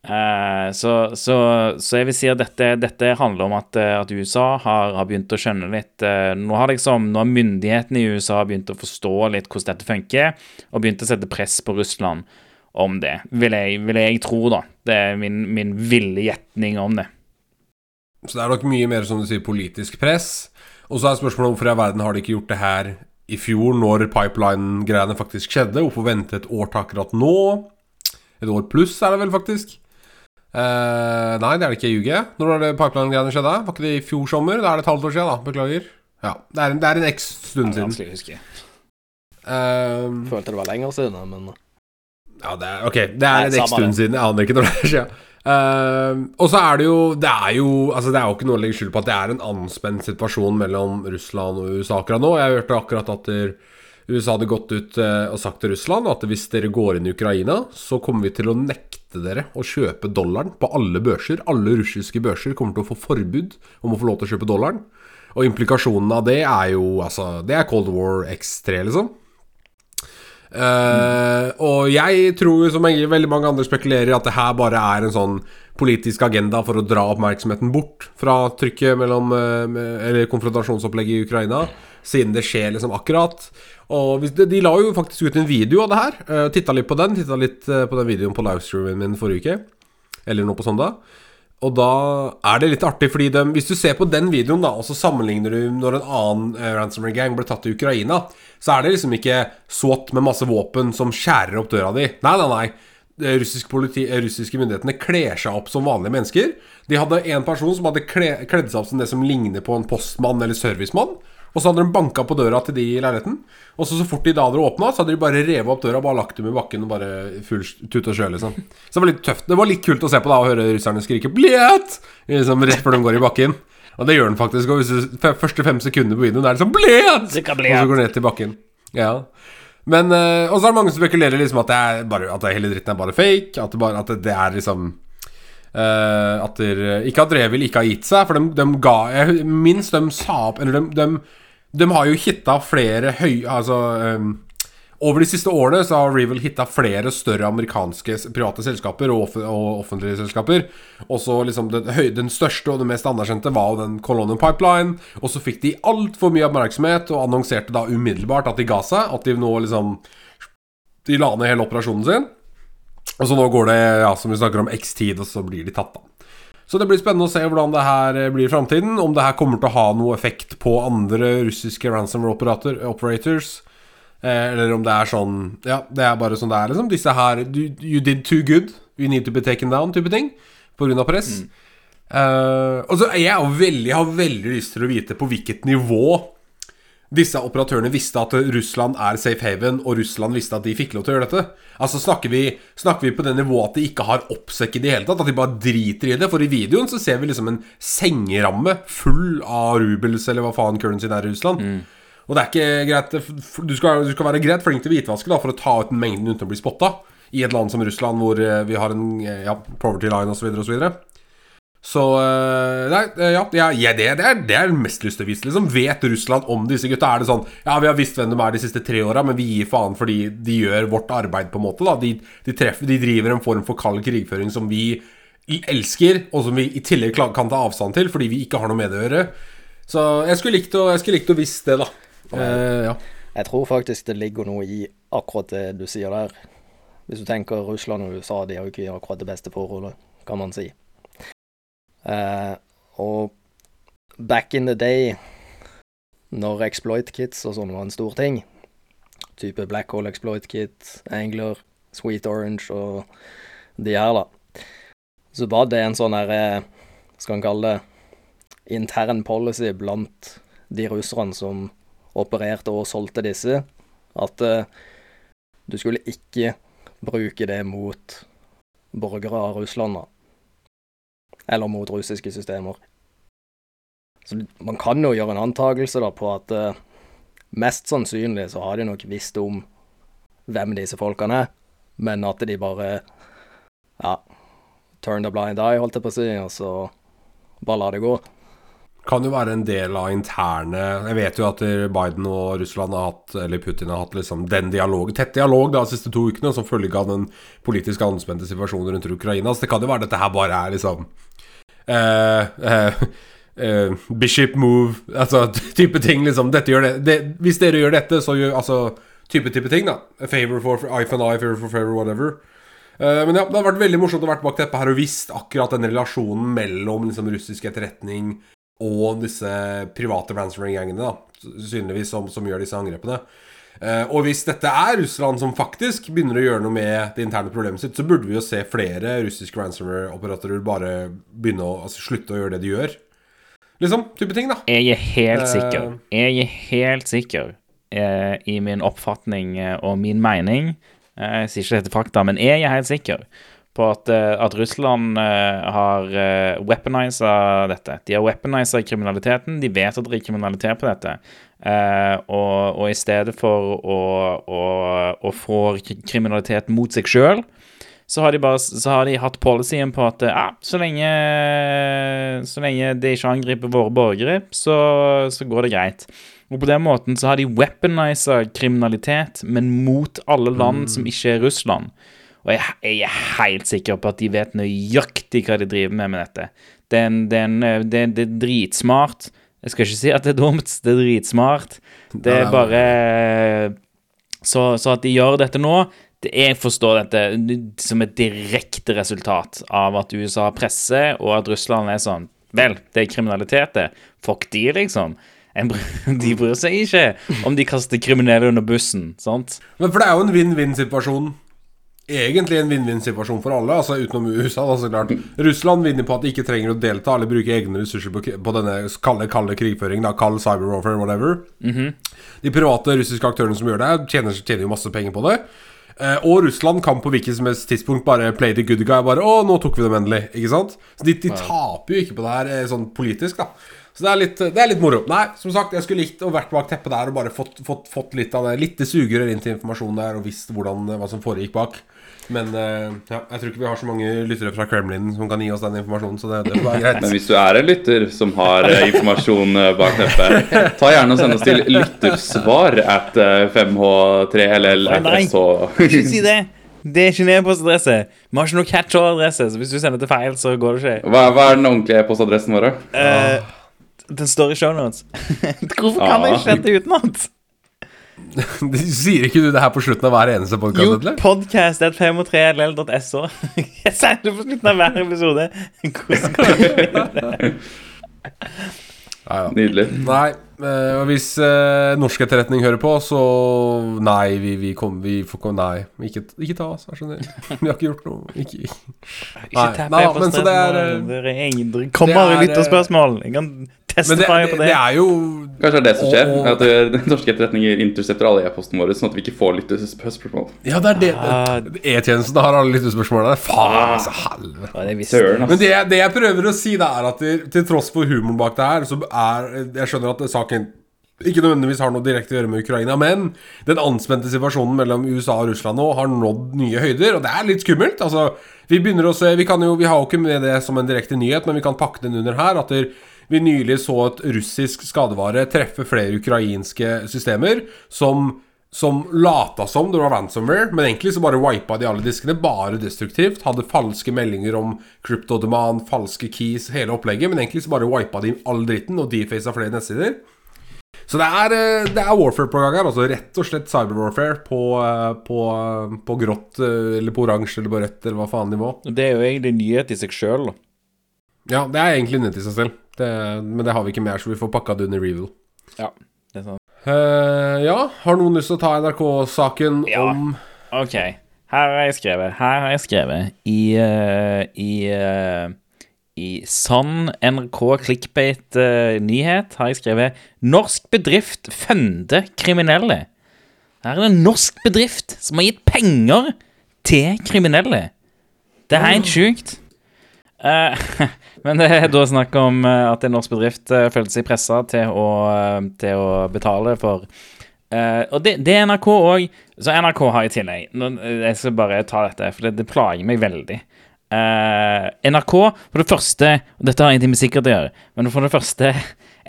Eh, så, så, så jeg vil si at dette, dette handler om at, eh, at USA har, har begynt å skjønne litt uh, Nå har liksom, nå har myndighetene i USA begynt å forstå litt hvordan dette funker, og begynt å sette press på Russland om det, vil jeg, vil jeg tro, da. Det er min, min ville gjetning om det. Så det er nok mye mer, som du sier, politisk press. Og så er spørsmålet hvorfor i verden har de ikke gjort det her i fjor, når pipeline-greiene faktisk skjedde? Hvorfor vente et år til akkurat nå? Et år pluss er det vel, faktisk. Eh, nei, det er det ikke, jeg ljuger. Når var det pipeline-greiene skjedde? Var ikke det i fjor sommer? Da er det et halvt år siden, da. Beklager. Ja, Det er en, det er en x stund siden. Vanskelig å huske. Uh, Følte det var lenger siden, men Ja, det er, ok, det er Nei, en x stund siden. Jeg aner ikke når det skjer. Uh, og så er det jo Det er jo Altså det er jo ikke noe å legge skjul på at det er en anspent situasjon mellom Russland og USA akkurat nå. Jeg hørte akkurat at der, USA hadde gått ut eh, og sagt til Russland at hvis dere går inn i Ukraina, så kommer vi til å nekte dere å kjøpe dollaren på alle børser. Alle russiske børser kommer til å få forbud om å få lov til å kjøpe dollaren. Og implikasjonen av det er jo Altså, det er Cold War X3, liksom. Uh, og jeg tror som jeg, veldig mange andre spekulerer, at det her bare er en sånn politisk agenda for å dra oppmerksomheten bort fra trykket mellom eh, Eller konfrontasjonsopplegget i Ukraina, siden det skjer liksom akkurat. Og de, la jo faktisk ut en video av det her. Uh, titta litt på den. Titta litt eh, på den videoen på livestreamen min forrige uke. Eller noe på søndag. Og da er det litt artig, fordi de, hvis du ser på den videoen, da og så sammenligner du når en annen eh, ransomware gang ble tatt i Ukraina, så er det liksom ikke SWAT med masse våpen som skjærer opp døra di. Nei, nei, nei. Russisk politi, eh, russiske myndighetene kler seg opp som vanlige mennesker. De hadde en person som hadde kle, kledd seg opp som det som ligner på en postmann eller servicemann. Og så hadde de banka på døra til de i leiligheten. Og så, så fort de da hadde åpna, så hadde de bare revet opp døra, bare lagt dem i bakken og bare full tut og sjø, liksom. Så det var litt tøft. Det var litt kult å se på da og høre russerne skrike 'Blet!' liksom rett før de går i bakken. Og det gjør den faktisk. Og hvis du, første fem sekunder på videoen er det sånn 'Blet!' Og så går den ned til bakken. Ja. Men eh, Og så er det mange som spekulerer liksom at, det er bare, at det hele dritten er bare fake. At det, bare, at det, er liksom eh, At der, Ikke at Revil ikke har gitt seg, for de, de ga Jeg minst de sa opp Eller de, de, de har jo hitta flere høy... Altså um, over de siste årene så har Revel hitta flere større amerikanske private selskaper og, off og offentlige selskaper. Også liksom den, den største og den mest anerkjente var jo den Colonial Pipeline. Og så fikk de altfor mye oppmerksomhet og annonserte da umiddelbart at de ga seg. At de nå liksom De la ned hele operasjonen sin. Og så nå går det, ja, som vi snakker om, x tid, og så blir de tatt, da. Så det blir spennende å se hvordan det her eh, blir i framtiden. Om det her kommer til å ha noe effekt på andre russiske ransomware operator, operators. Eh, eller om det er sånn Ja, det er bare sånn det er, liksom. Disse her you, you did too good. You need to be taken down, type ting. På grunn av press. Eh, og så er jeg jo veldig, har veldig lyst til å vite på hvilket nivå disse operatørene visste at Russland er safe haven, og Russland visste at de fikk lov til å gjøre dette. Altså Snakker vi, snakker vi på det nivået at de ikke har oppsekk i det hele tatt? At de bare driter i det? For i videoen så ser vi liksom en sengeramme full av rubels, eller hva faen currencyen er i Russland. Og det er ikke greit Du skal, du skal være greit flink til hvitvaske da, for å ta ut den mengden uten å bli spotta. I et land som Russland, hvor eh, vi har en eh, ja, poverty line osv. osv. Så eh, Nei, eh, ja, ja, det, det, er, det er mest lyst til å vise. Liksom. Vet Russland om disse gutta? Er det sånn Ja, vi har visst hvem de er de siste tre åra, men vi gir faen fordi de gjør vårt arbeid, på en måte. da De, de, treffer, de driver en form for kald krigføring som vi elsker, og som vi i tillegg kan ta avstand til fordi vi ikke har noe med det å gjøre. Så jeg skulle likt å, skulle likt å visst det, da. Eh, ja. jeg tror faktisk det ligger noe i akkurat det du sier der. Hvis du tenker Russland og USA, de har jo ikke akkurat det beste forholdet, kan man si. Eh, og back in the day, når exploit kits og sånn var en stor ting, type Black Hole Exploit Kit, Angler, Sweet Orange og de her, da, så var det en sånn herre Skal en kalle det intern policy blant de russerne som opererte og solgte disse, at eh, du skulle ikke bruke det mot borgere av Russland, da. Eller mot russiske systemer. Så man kan jo gjøre en antakelse da på at uh, mest sannsynlig så har de nok visst om hvem disse folkene er, men at de bare ja, turn the blind eye, holdt jeg på å si, og så bare la det gå. Kan jo være en del av interne Jeg vet jo at Biden og Russland har hatt Eller Putin har hatt liksom den dialogen, tett dialog da de siste to ukene som følge av den politisk anspente situasjonen rundt Ukraina. Så det kan jo være dette her bare er liksom uh, uh, uh, Bishop move, altså type ting, liksom. Dette gjør det, det Hvis dere gjør dette, så gjør Altså type type ting, da. A favor for eye for favor for favor, whatever. Eh, men ja, det har vært veldig morsomt å være bak teppet her og visst akkurat den relasjonen mellom liksom, russisk etterretning og disse private ransomware-gjengene, synligvis, som, som gjør disse angrepene. Eh, og hvis dette er Russland som faktisk begynner å gjøre noe med det interne problemet sitt, så burde vi jo se flere russiske ransomware-operatorer bare begynne å altså, slutte å gjøre det de gjør. Liksom. Type ting, da. Jeg er helt Eh. sikker. Jeg er helt sikker eh, i min oppfatning eh, og min mening. Eh, jeg sier ikke dette fakta, men jeg er helt sikker på at, eh, at Russland eh, har uh, weaponisa dette. De har weaponisa kriminaliteten. De vet at det er kriminalitet på dette. Eh, og, og i stedet for å, å, å få kriminalitet mot seg sjøl, så har bare så har de hatt policyen på at ja, så lenge Så lenge det ikke angriper våre borgere, så, så går det greit. Og på den måten så har de weaponisa kriminalitet, men mot alle land som ikke er Russland. Og jeg, jeg er helt sikker på at de vet nøyaktig hva de driver med med dette. Det er, en, det, er en, det, det er dritsmart. Jeg skal ikke si at det er dumt, det er dritsmart. Det er bare så, så at de gjør dette nå det, Jeg forstår dette som et direkte resultat av at USA presser, og at Russland er sånn Vel, det er kriminalitet, det. Fuck de, liksom. De bryr seg ikke om de kaster kriminelle under bussen, sant? Men for det er jo en vinn-vinn-situasjon. Egentlig en vinn-vinn-situasjon for alle, altså utenom USA. Da, så klart. Russland vinner på at de ikke trenger å delta eller bruke egne ressurser på, på denne kalde, kalde krigføringen. Da, kald cyber warfare, whatever. De private russiske aktørene som gjør det, tjener, tjener jo masse penger på det. Eh, og Russland kan på hvilket som helst tidspunkt bare play the good guy. Bare 'Å, nå tok vi dem endelig'. Ikke sant? Så de, de taper jo ikke på det her eh, sånn politisk, da. Så det er, litt, det er litt moro. Nei, som sagt, jeg skulle likt å vært bak teppet der og bare fått, fått, fått litt av det. Litt sugerør inn til informasjonen der og visst hvordan, hva som foregikk bak. Men eh, ja, jeg tror ikke vi har så mange lyttere fra Kremlin som kan gi oss den informasjonen, så det, det får greit. Men hvis du er en lytter som har eh, informasjon eh, bak teppet, ta gjerne og send oss til lyttersvar at eh, 5H3 eller Nei, nei. SH. Ikke si det! Det er ikke en e-postadresse. Vi har ikke noe catch-all-adresse, så hvis du sender til feil, så går det ikke. Hva, hva er den ordentlige e-postadressen vår? da? Eh, den står i shownotes. Hvorfor kan jeg ikke dette utenat? Sier ikke du det her på slutten av hver eneste Jo, podkast, eller? podcast at 5og3ll.so. Jeg sier det på slutten av hver episode. Hvordan kan du det? Ja, ja. Nydelig. Nei, eh, og hvis eh, norsk etterretning hører på, så Nei, vi, vi kom, vi får komme Nei, ikke, ikke ta oss, vær så snill. Vi har ikke gjort noe. Ikke Ikke Nei, nei, e-posten men så det er, eh, er kommer det er, lytterspørsmål. Jeg kan testify det, på det eh, det. er jo Kanskje det er det som skjer? Og- At eh, norske etterretninger intercepter alle e-postene våre, sånn at vi ikke får lyttespørsmål. Ja, det er det. Ah. E-tjenesten har alle lyttespørsmålene. Faen, altså, helvete. Ja, det. Men det, det jeg prøver å si, det er at til, til tross for humoren bak det her, så er Jeg skjønner at saken ikke nødvendigvis har noe direkte å gjøre med Ukraina, men den anspente situasjonen mellom USA og Russland nå har nådd nye høyder, og det er litt skummelt. Altså, vi begynner å se Vi, kan jo, vi har jo ikke med det som en direkte nyhet, men vi kan pakke den under her. At der, vi nylig så et russisk skadevare treffe flere ukrainske systemer som som lata som det var ransomware, men egentlig så bare wipa de alle diskene. Bare destruktivt. Hadde falske meldinger om kryptodemand, falske keys, hele opplegget. Men egentlig så bare wipa de all dritten og defacet flere nettsider. Så det er, eh, det er warfare på gang her. Altså rett og slett cyberwarfare på, eh, på, eh, på grått eller på oransje eller på rødt eller hva faen nivå. Det er jo egentlig nyhet i seg sjøl. Ja, det er egentlig nyhet i seg selv. Det, men det har vi ikke mer, så vi får pakka det under review. Ja, det er sant. Uh, ja, har noen lyst til å ta NRK-saken Ja. om OK. Her har jeg skrevet Her har jeg skrevet i uh, I uh, I sann NRK clickbait-nyhet har jeg skrevet 'Norsk bedrift funder kriminelle'. Her er det en norsk bedrift som har gitt penger til kriminelle. Det er helt sjukt. Eh, men det er da snakk om eh, at en norsk bedrift uh, følte seg pressa til, eh, til å betale for eh, Og det, det er NRK òg. Så NRK har i tillegg eh, Jeg skal bare ta dette, for det, det plager meg veldig. Eh, NRK, for det første dette har ingenting med sikkerhet å gjøre, men for det første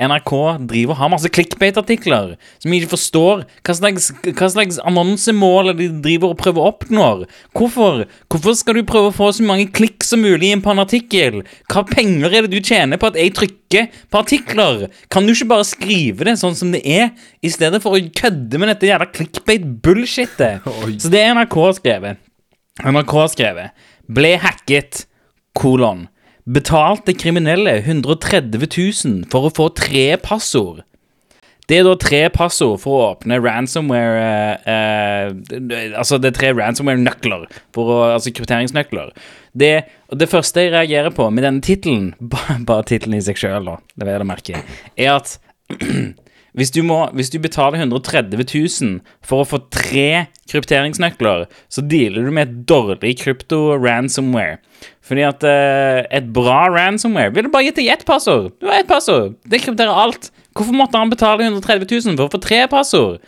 NRK driver og har masse clickbait-artikler som jeg ikke forstår hva slags, hva slags annonsemål de driver og prøver å oppnå. Hvorfor? Hvorfor skal du prøve å få så mange klikk som mulig inn på en artikkel? Hva penger er det du tjener på at jeg trykker på artikler? Kan du ikke bare skrive det sånn som det er, i stedet for å kødde med dette jævla clickbait-bullshitet? Så det er NRK skrevet. NRK skrevet ble hacket, kolon. Betalte kriminelle 130 000 for å få tre passord. Det er da tre passord for å åpne ransomware eh, eh, Altså, det er tre ransomware-nøkler, altså krypteringsnøkler. Det, det første jeg reagerer på med denne tittelen, ba- bare tittelen i seg sjøl, det vil jeg merke, er at hvis du, må, hvis du betaler 130 000 for å få tre krypteringsnøkler, så dealer du med et dårlig krypto-ransomware. Fordi at uh, et bra ransomware ville bare gitt deg ett passord. Du har ett passord. Det krypterer alt. Hvorfor måtte han betale 130 000 for å få tre passord?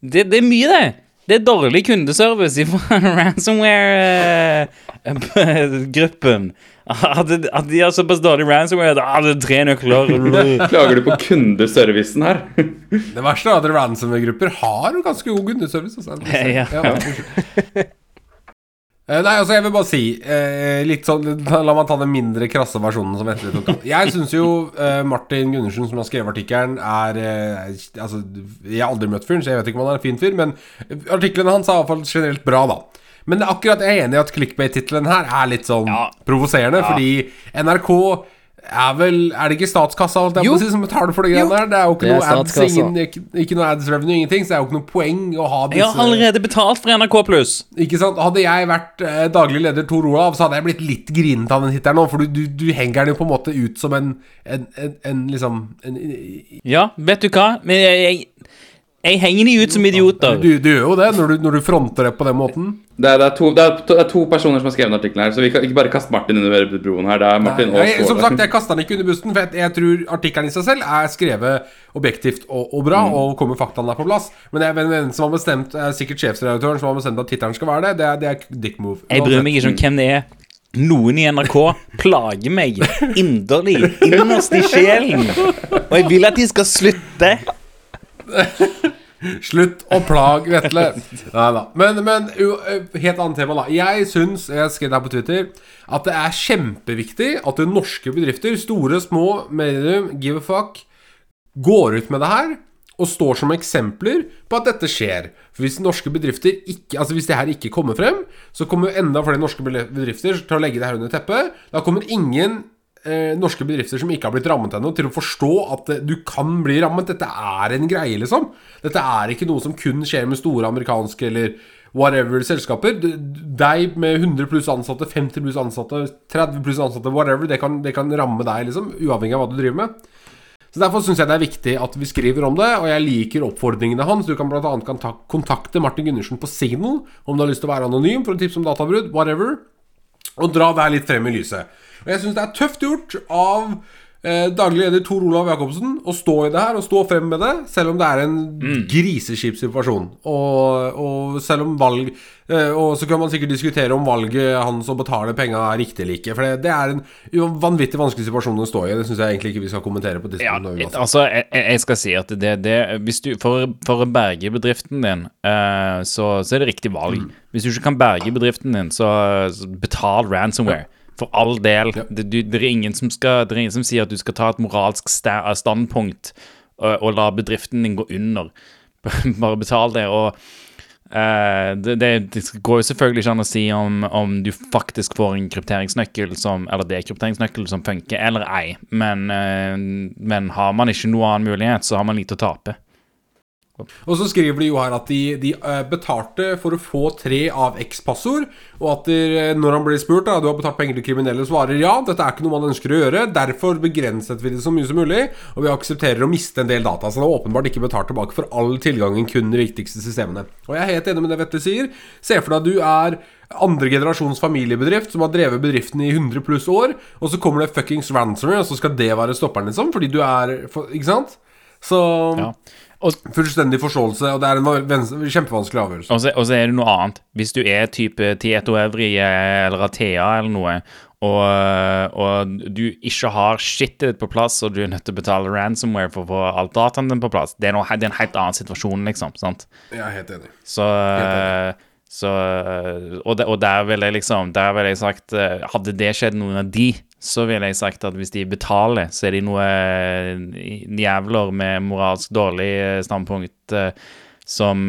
Det, det er mye, det. Det er dårlig kundeservice fra ransomware-gruppen. At, at de har såpass dårlig ransomware at ah, det er tre nøkler. Klager du på kundeservicen her? Det verste er at ransomware-grupper har jo ganske god kundeservice. Altså. Ja. unnskyld. Eh, Nei, altså jeg vil bare si eh, Litt sånn La meg ta den mindre krasse versjonen som Vetle tok opp. Jeg syns jo eh, Martin Gundersen, som har skrevet artikkelen, er eh, Altså, jeg har aldri møtt fyren, så jeg vet ikke om han er en fin fyr, men artiklene hans er iallfall generelt bra, da. Men akkurat jeg er enig i at clickbait-tittelen her er litt sånn Ja. provoserende, fordi NRK er vel Er det ikke statskassa alt jeg Jo. si, som betaler for det greiene der? Det er jo ikke noe ads, ingen, ikke, ikke noe ads revenue, ingenting, så det er jo ikke noe poeng å ha disse Jeg har allerede betalt for NRK pluss. ikke sant? Hadde jeg vært eh, daglig leder Tor Olav, så hadde jeg blitt litt grinete av den hitteren nå. For du, du, du henger den jo på en måte ut som en, en, en, en liksom en, Ja, vet du hva? Men jeg, jeg, jeg henger de ut som idioter. du, du gjør jo det når du, når du fronter det på den måten. Det er, det, er to, det, er, to- det er to personer som har skrevet artikkelen her, så vi kan ikke bare kaste Martin under broen her. Det er Martin og Jeg, som sagt, jeg kasta den ikke under bussen, for jeg, jeg tror artikkelen i seg selv er skrevet objektivt og, og bra, Mm. og kommer faktaene der på plass. Men er hvem hvem som har bestemt, er sikkert sjefsredaktøren som har bestemt at tittelen skal være det. Det er, det er dick move. Jeg bryr meg ikke om hvem det er. Noen i NRK plager meg inderlig, innerst i sjelen. Og jeg vil at de skal slutte. Slutt å plage Vetle. Nei da. Men, men helt annet tema, da. Jeg syns, jeg skrev det her på Twitter, at det er kjempeviktig at norske bedrifter, store, små, medium, give a fuck, går ut med det her og står som eksempler på at dette skjer. For hvis norske bedrifter ikke Altså hvis det her ikke kommer frem, så kommer enda flere norske bedrifter til å legge det her under teppet. Da kommer ingen eh, norske bedrifter som ikke har blitt rammet ennå, til å forstå at eh, du kan bli rammet. Dette er en greie, liksom. Dette er ikke noe som kun skjer med store amerikanske eller whatever selskaper. Deg med 100 pluss ansatte, 50 pluss ansatte, 30 pluss ansatte, whatever, det kan, det kan ramme deg, liksom. Uavhengig av hva du driver med. Så Derfor syns jeg det er viktig at vi skriver om det, og jeg liker oppfordringene hans. Du kan bl.a. kontakte Martin Gundersen på Signal om du har lyst til å være anonym for å tipse om databrudd, whatever. Og dra det her litt frem i lyset. Og jeg syns det er tøft gjort av eh, daglig leder Tor Olav Jacobsen å stå i det her og stå frem med det, selv om det er en griseskip situasjon. Og, og selv om valg eh, Og så kan man sikkert diskutere om valget hans å betale penga er riktig eller ikke. For det, det er en jo, vanvittig vanskelig situasjon å stå i. Det syns jeg egentlig ikke vi skal kommentere på Ja, altså, jeg, jeg skal si at det, det hvis du, for, for å berge bedriften din, eh, så, så er det riktig valg. Hvis du ikke kan berge bedriften din, så, så betal ransomware. For all del. Det, du, det, er ingen som skal, det er ingen som sier at du skal ta et moralsk standpunkt og, og la bedriften din gå under. Bare betal det. Og Uh, det, det, det går jo selvfølgelig ikke an å si om, om du faktisk får en krypteringsnøkkel som Eller dekrypteringsnøkkel som funker, eller ei. Men, uh, men har man ikke noe annen mulighet, så har man lite å tape. Og så skriver de jo her at de, de eh, betalte for å få tre av X-passord, og at de, eh, når han blir spurt da, du har betalt penger til kriminelle, svarer ja, dette er ikke noe man ønsker å gjøre, derfor begrenset vi det så mye som mulig, og vi aksepterer å miste en del data. Så det er åpenbart ikke betalt tilbake for all tilgangen, kun de viktigste systemene. Og jeg er helt enig med det Vetle sier. Se for deg at du er andre generasjons familiebedrift som har drevet bedriften i 100 pluss år, og så kommer det fuckings ransomware, og så skal det være stopperen, liksom, fordi du er Ikke sant? Så Ja. Og, Fullstendig forståelse, og det er en kjempevanskelig avgjørelse. og, så, og så er det noe annet. Hvis du er type Tieto Evry eh, eller Athea eller noe, og, og du ikke har shitet ditt på plass, og du er nødt til å betale ransomware for å få alt dataen din på plass, det er, noe, det er en helt annen situasjon, liksom. sant? Jeg er helt enig. Så, så og, de, og der ville jeg liksom Der ville jeg sagt eh, Hadde det skjedd noen av de, så ville jeg sagt at hvis de betaler, så er de noe eh, jævler med moralsk dårlig eh, standpunkt eh, som,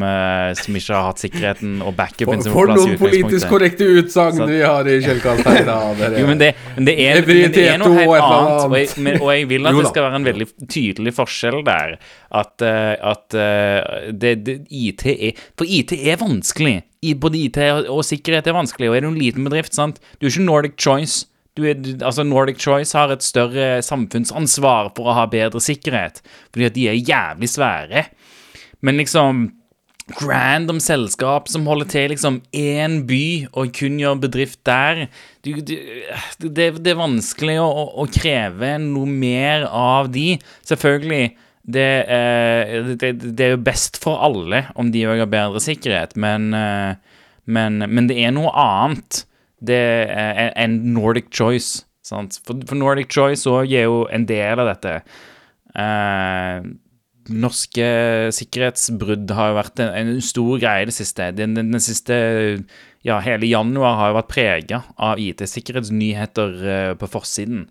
som ikke har hatt sikkerheten og backupen For, sin for på plass For noen politisk korrekte utsagn vi har i Kjellkast her. Da, dere. Jo, men det, men det er, men det er noe helt annet. Og jeg, men, og jeg vil at det skal være en veldig tydelig forskjell der. At, at det, det, IT er For IT er vanskelig. Både IT og, og sikkerhet er vanskelig. Og er du en liten bedrift, sant Du er ikke Nordic Choice. Du altså Nordic Choice har et større samfunnsansvar for å ha bedre sikkerhet, fordi at de er jævlig svære. Men liksom random selskap som holder til liksom én by og kun gjør bedrift der du, du, det, det er vanskelig å, å, å kreve noe mer av de. Selvfølgelig, det, eh, det, det er jo best for alle om de òg har bedre sikkerhet, men, eh, men, men det er noe annet det er en Nordic Choice. Sant? For, for Nordic Choice òg er jo en del av dette. Eh, norske sikkerhetsbrudd har jo vært en, en stor greie i det siste. Den, den, den siste Ja, hele januar har jo vært prega av IT-sikkerhetsnyheter eh, på forsiden.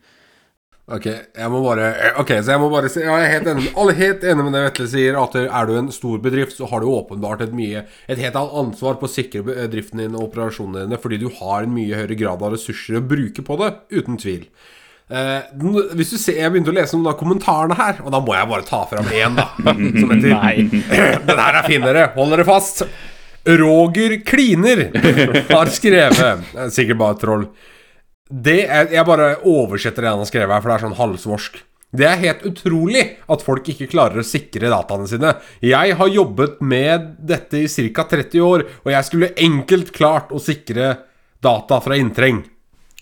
Ok, jeg må bare Ok, så jeg må bare si Jeg er helt enig, alle helt enig med det Vetle sier, at er du en stor bedrift, så har du åpenbart et mye Et helt annet ansvar på å sikre bedriften din og operasjonene dine, fordi du har en mye høyere grad av ressurser å bruke på det, uten tvil. Eh, hvis du ser, Jeg begynte å lese noen av kommentarene her, og da må jeg bare ta fram én, da. Som heter. Den her er fin, dere. Hold dere fast. Roger Kliner har skrevet er Sikkert bare troll. Det er, jeg bare oversetter det han har skrevet her, for det er sånn halvsvorsk. Det er helt utrolig at folk ikke klarer å sikre dataene sine. Jeg har jobbet med dette i ca. 30 år, og jeg skulle enkelt klart å sikre data fra inntreng.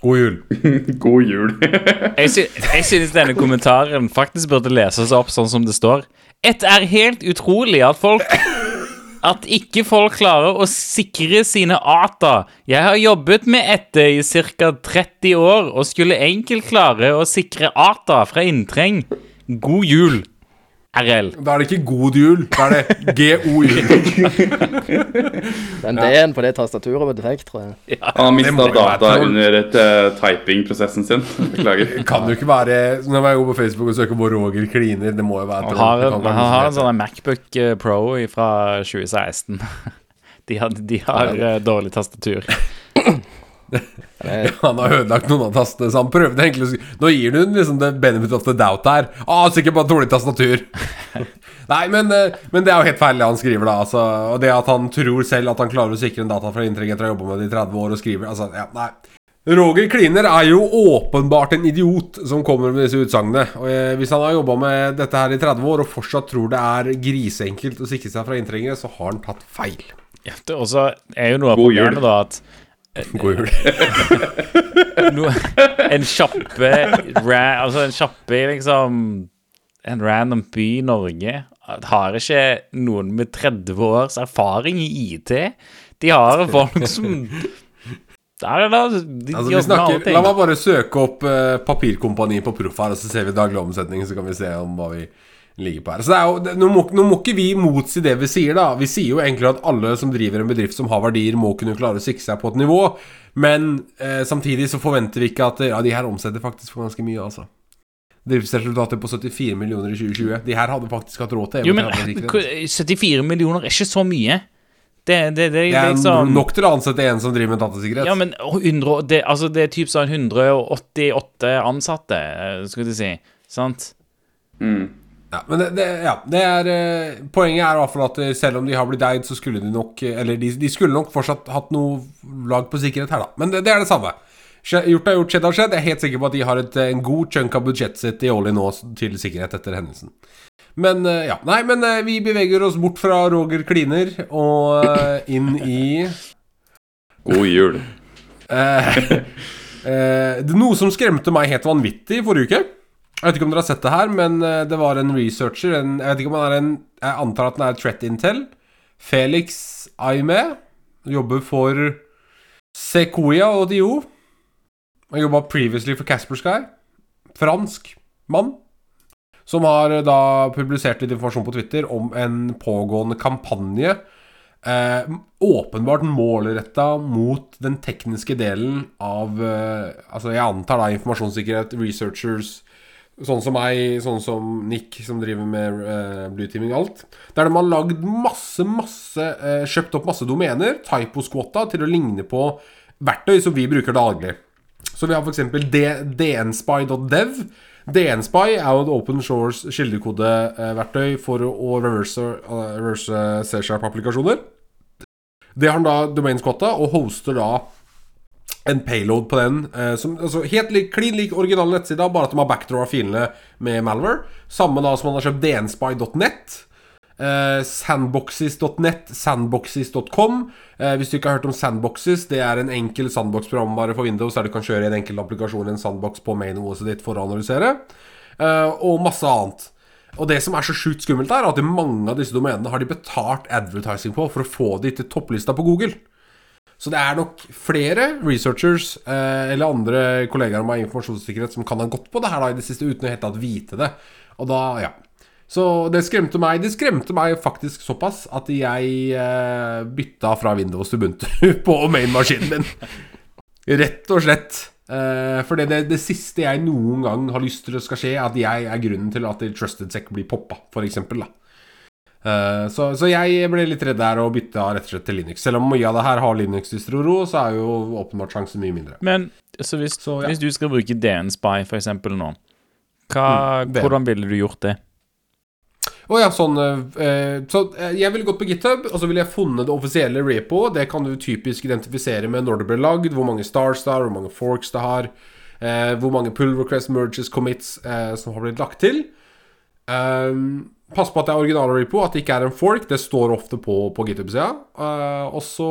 God jul. God jul. Jeg, sy jeg synes denne kommentaren faktisk burde leses opp sånn som det står. Et er helt utrolig at folk At ikke folk klarer å sikre sine ATA. Jeg har jobbet med dette i ca. 30 år og skulle enkelt klare å sikre ATA fra inntreng. God jul, RL. Da er det ikke god jul, da er det GO-jul. Den D-en på det tastaturet var defekt, tror jeg. Han har mista data under et, eh, typing-prosessen sin. Beklager. Kan jo ikke være Når jeg går på Facebook og søker på Roger Kliner, det må jo være Han har, han har en sånn Macbook eh, Pro fra 2016. De har, de har ja, dårlig tastatur. Han har ødelagt noen av tastene, så han prøvde egentlig å si Nå gir du liksom det benefit of the doubt her. Å, sikkert bare dårlig tastatur. Nei, men, eh, men det er jo helt feil det han skriver, da. Altså, og det at han tror selv at han klarer å sikre en data fra inntreng etter å ha jobba med det i 30 år og skriver Altså, ja, nei. Roger Kliner er jo åpenbart en idiot som kommer med disse utsagnene. Og eh, Hvis han har jobba med dette her i 30 år og fortsatt tror det er grisenkelt å sikre seg fra inntrengere, så har han tatt feil. Ja, det- er jo noe av problemet da at God jul. no, en kjappe ra, Altså en kjappe liksom En random by i Norge har ikke noen med 30 års erfaring i IT. De har folk som Der er det de Altså, de snakker, la meg bare søke opp uh, Papirkompani på proff her, og så ser vi daglig omsetning, så kan vi se om hva vi ligger på her. Så det er jo, det, nå, må, nå må ikke vi motsi det vi sier, da. Vi sier jo egentlig at alle som driver en bedrift som har verdier, må kunne klare å sikre seg på et nivå. Men eh, samtidig så forventer vi ikke at Ja, de her omsetter faktisk for ganske mye, altså. Driftsresultatet på 74 millioner i 2020. De her hadde faktisk hatt råd til Jo, men 74 millioner er ikke så mye. Det, det, det, Det er liksom nok til å ansette en som driver med datasikkerhet. Ja, men 100, det, altså det er typ sånn 188 ansatte, eh, skulle du si. Sant? Mm. Ja, men det, det, ja, det er eh, Poenget er i hvert fall at eh, selv om de har blitt eid, så skulle de nok eh, Eller de, de skulle nok fortsatt hatt noe lag på sikkerhet her, da. Men det, det er det samme. Skje- Gjort er gjort, skjedd har skjedd. Jeg er helt sikker på at de har et, eh, en god chunk av budsjettet sitt i årlig nå s- til sikkerhet etter hendelsen. Men eh, ja, nei, men eh, vi beveger oss bort fra Roger Kliner og eh, inn i God jul. Eh, eh, det noe som skremte meg helt vanvittig i forrige uke. Jeg vet ikke om dere har sett det her, men eh, det var en researcher en, Jeg vet ikke om han er en Jeg antar at han er Threat Intel. Felix Aime. Jobber for Sequoia og Dio. Han jobba previously for Casper Sky. Fransk mann. Som har eh, da publisert litt informasjon på Twitter om en pågående kampanje eh, åpenbart målretta mot den tekniske delen av eh, Altså, jeg antar da informasjonssikkerhet, researchers, sånn som meg, sånn som Nick, som driver med uh, blueteaming og alt. Der de har lagd masse, masse uh, Kjøpt opp masse domener, typo-squatta, til å ligne på verktøy som vi bruker daglig. Så vi har f.eks. dnspy.dev. DNspy er jo et open Shores kildekodeverktøy for å reverse, uh, reverse C-sharp-applikasjoner. Det har han da domainsquatta, og hoster da en payload på den. Eh, som, altså helt lik, klin lik original nettside, bare at de har backdraw filene med Malware. Samme da som man har kjøpt dnspy.net. Eh, sandboxes.net, sandboxes.com. Eh, hvis du ikke har hørt om Sandboxes, det er en enkel sandbox-programvare for Windows der du kan kjøre en enkel applikasjon i en sandbox på main OS ditt for å analysere. Eh, og masse annet. Og det som er så sjukt skummelt, er at mange av disse domenene har de betalt advertising på for å få de til topplista på Google. Så det er nok flere researchers eh, eller andre kollegaer i informasjonssikkerhet som kan ha gått på det her da i det siste uten å helt tatt vite det. Og da, ja. Så det skremte meg Det skremte meg faktisk såpass at jeg eh, bytta fra Windows til Buntu på main-maskinen min. Rett og slett. Eh, for det, det, det, siste jeg noen gang har lyst til å skal skje, er at jeg er grunnen til at Trusted Sec blir poppa, f.eks. Uh, så, så, jeg ble litt redd der og bytta rett og slett til Linux. Selv om mye av det her har Linux-distro-ro, så er jo åpenbart sjansen mye mindre. Men så hvis, Så, ja. hvis du skal bruke DN-spy for eksempel nå, hva, Mm, hvordan ville du gjort det? Å ja, sånn eh, Så eh, jeg ville gått på GitHub, og så ville jeg funnet det offisielle repo. Det kan du typisk identifisere med når det ble lagd, hvor mange stars det har, hvor mange forks det har, eh, hvor mange pull request merges, commits eh, som har blitt lagt til. Ehm, pass på at det er original repo, at det ikke er en fork. Det står ofte på, på GitHub-sida. Uh, og så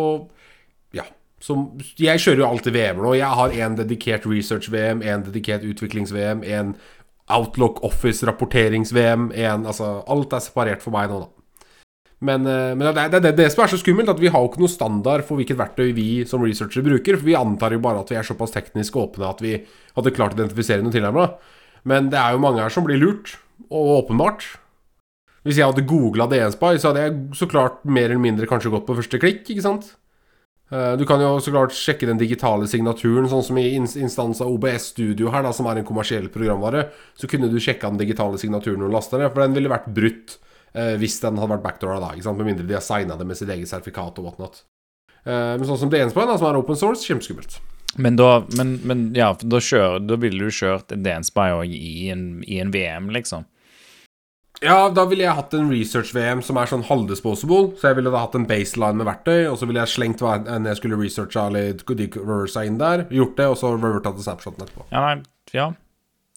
Ja. Så jeg kjører jo alltid VM nå. Jeg har én dedikert research-VM, én dedikert utviklings-VM, én Outlook Office-rapporterings-VM, én Altså, alt er separert for meg nå, da. Men, eh, men det, er- det det, som er så skummelt, at vi har jo ikke noe standard for hvilket verktøy vi som researchere bruker. For vi antar jo bare at vi er såpass teknisk åpne at vi hadde klart å identifisere noe tilnærma. Men det er jo mange her som blir lurt, og åpenbart. Hvis jeg hadde googla DN-spy, så hadde jeg så klart mer eller mindre kanskje gått på første klikk, ikke sant? Eh, Du kan jo så klart sjekke den digitale signaturen, sånn som i ins- instans av OBS Studio her, da, som er en kommersiell programvare. Så kunne du sjekka den digitale signaturen og lasta ned, for den ville vært brutt eh, hvis den hadde vært backdoora da, ikke sant? med mindre de har signa det med sitt eget sertifikat og whatnot. Eh, men sånn som DN-spy, da, som er open source, kjempeskummelt. Men da, men, men ja, da, kjører, da ville du kjørt en DN-spy i, i en VM, liksom. Ja, da ville jeg hatt en research-VM som er sånn halvdisposable. Så jeg ville da hatt en baseline med verktøy, og så ville jeg slengt hva enn jeg skulle researcha eller reversa inn der. Gjort det, og så reverta til snapshoten etterpå. Ja, nei, ja.